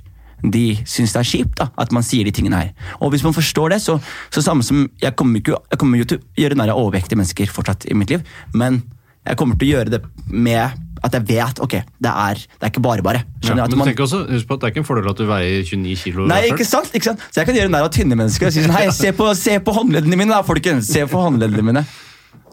de syns det er kjipt da, at man sier de tingene her. Og hvis man forstår det, så, så samme som Jeg kommer, ikke, jeg kommer jo til å gjøre narr av overvektige mennesker fortsatt i mitt liv, men jeg kommer til å gjøre det med at jeg vet ok, det er, det er ikke bare bare. Ja, men man, tenk også, husk på at Det er ikke en fordel at du veier 29 kilo. Nei, ikke sant? ikke sant? Så jeg kan gjøre narr av tynne mennesker og si sånn Hei, se på, se på håndleddene mine, da, folkens! Se på håndleddene mine.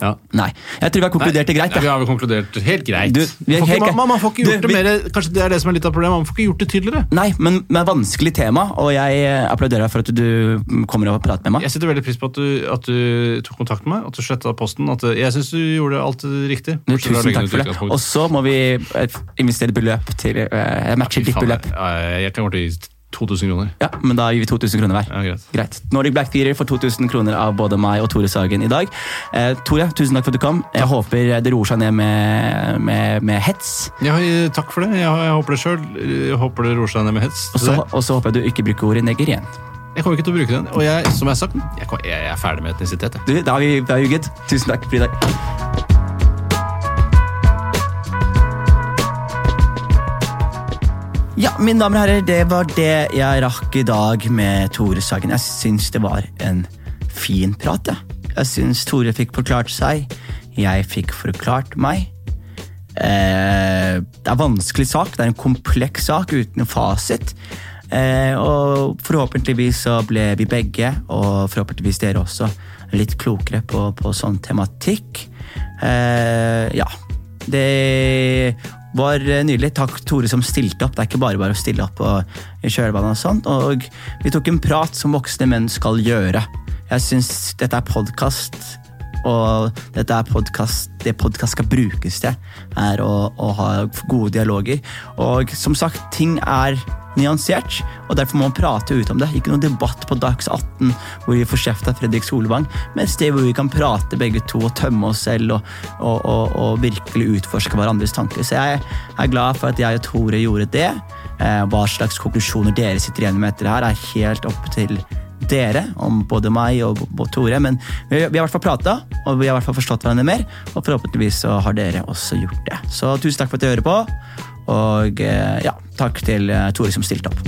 Ja. Nei. Jeg tror vi har konkludert det greit. Ja, vi har vel konkludert helt greit. Du, er helt man, man får ikke gjort Du, det mer, Kanskje det er det som er litt av problemet. Man får ikke gjort det tydeligere. Nei, men med vanskelig tema, og jeg eh, applauderer deg for at du mm, kommer og prater med meg. Jeg setter veldig pris på at du, at du tok kontakt med meg, at du sletta posten. At jeg syns du gjorde alt riktig. Du, tusen takk for det. Og så må vi eh, investere beløp til eh, Jeg matcher ditt beløp. Jeg, kommer til å til 2000 kroner. Ja, men da gir vi 2000 kroner hver. Ja, greit. Greit. Nordic Black Theater får 2000 kroner av både meg og Tore Sagen i dag. Eh, Tore, tusen takk for at du kom. Jeg håper det roer seg ned med, med, med hets. Ja, eh, takk for det. Jeg, jeg håper det sjøl. Håper det roer seg ned med hets. Og så, og så håper jeg du ikke bruker ordet neger igjen. Jeg kommer ikke til å bruke den. Og jeg, som jeg har sagt, jeg, jeg er ferdig med etnisitet. Du, da er vi, da er vi good. Tusen takk for i dag. Ja, mine damer og herrer, det var det jeg rakk i dag med Tore Sagen. Jeg syns det var en fin prat. Jeg, jeg syns Tore fikk forklart seg. Jeg fikk forklart meg. Eh, det er en vanskelig sak. Det er en kompleks sak uten en fasit. Eh, og forhåpentligvis så ble vi begge, og forhåpentligvis dere også, litt klokere på, på sånn tematikk. Eh, ja. Det var nydelig. Takk Tore som stilte opp. Det er ikke bare bare å stille opp og, kjølvannet og sånt. Og vi tok en prat som voksne menn skal gjøre. Jeg syns dette er podkast, og dette er podcast, det podkast skal brukes til, er å, å ha gode dialoger. Og som sagt, ting er nyansert, og derfor må man prate ut om det. Ikke noen debatt på Dags 18 hvor vi får kjeft av Fredrik Solvang, men et sted hvor vi kan prate begge to og tømme oss selv og, og, og, og virkelig utforske hverandres tanker. Så jeg er glad for at jeg og Tore gjorde det. Eh, hva slags konklusjoner dere sitter igjen med etter det her, er helt opp til dere, om både meg og, Tore. Men vi har i hvert fall prata, og vi har i hvert fall forstått hverandre mer. Og forhåpentligvis så har dere også gjort det. Så tusen takk for at dere hører på. Og eh, ja, takk til eh, Tore som stilte opp.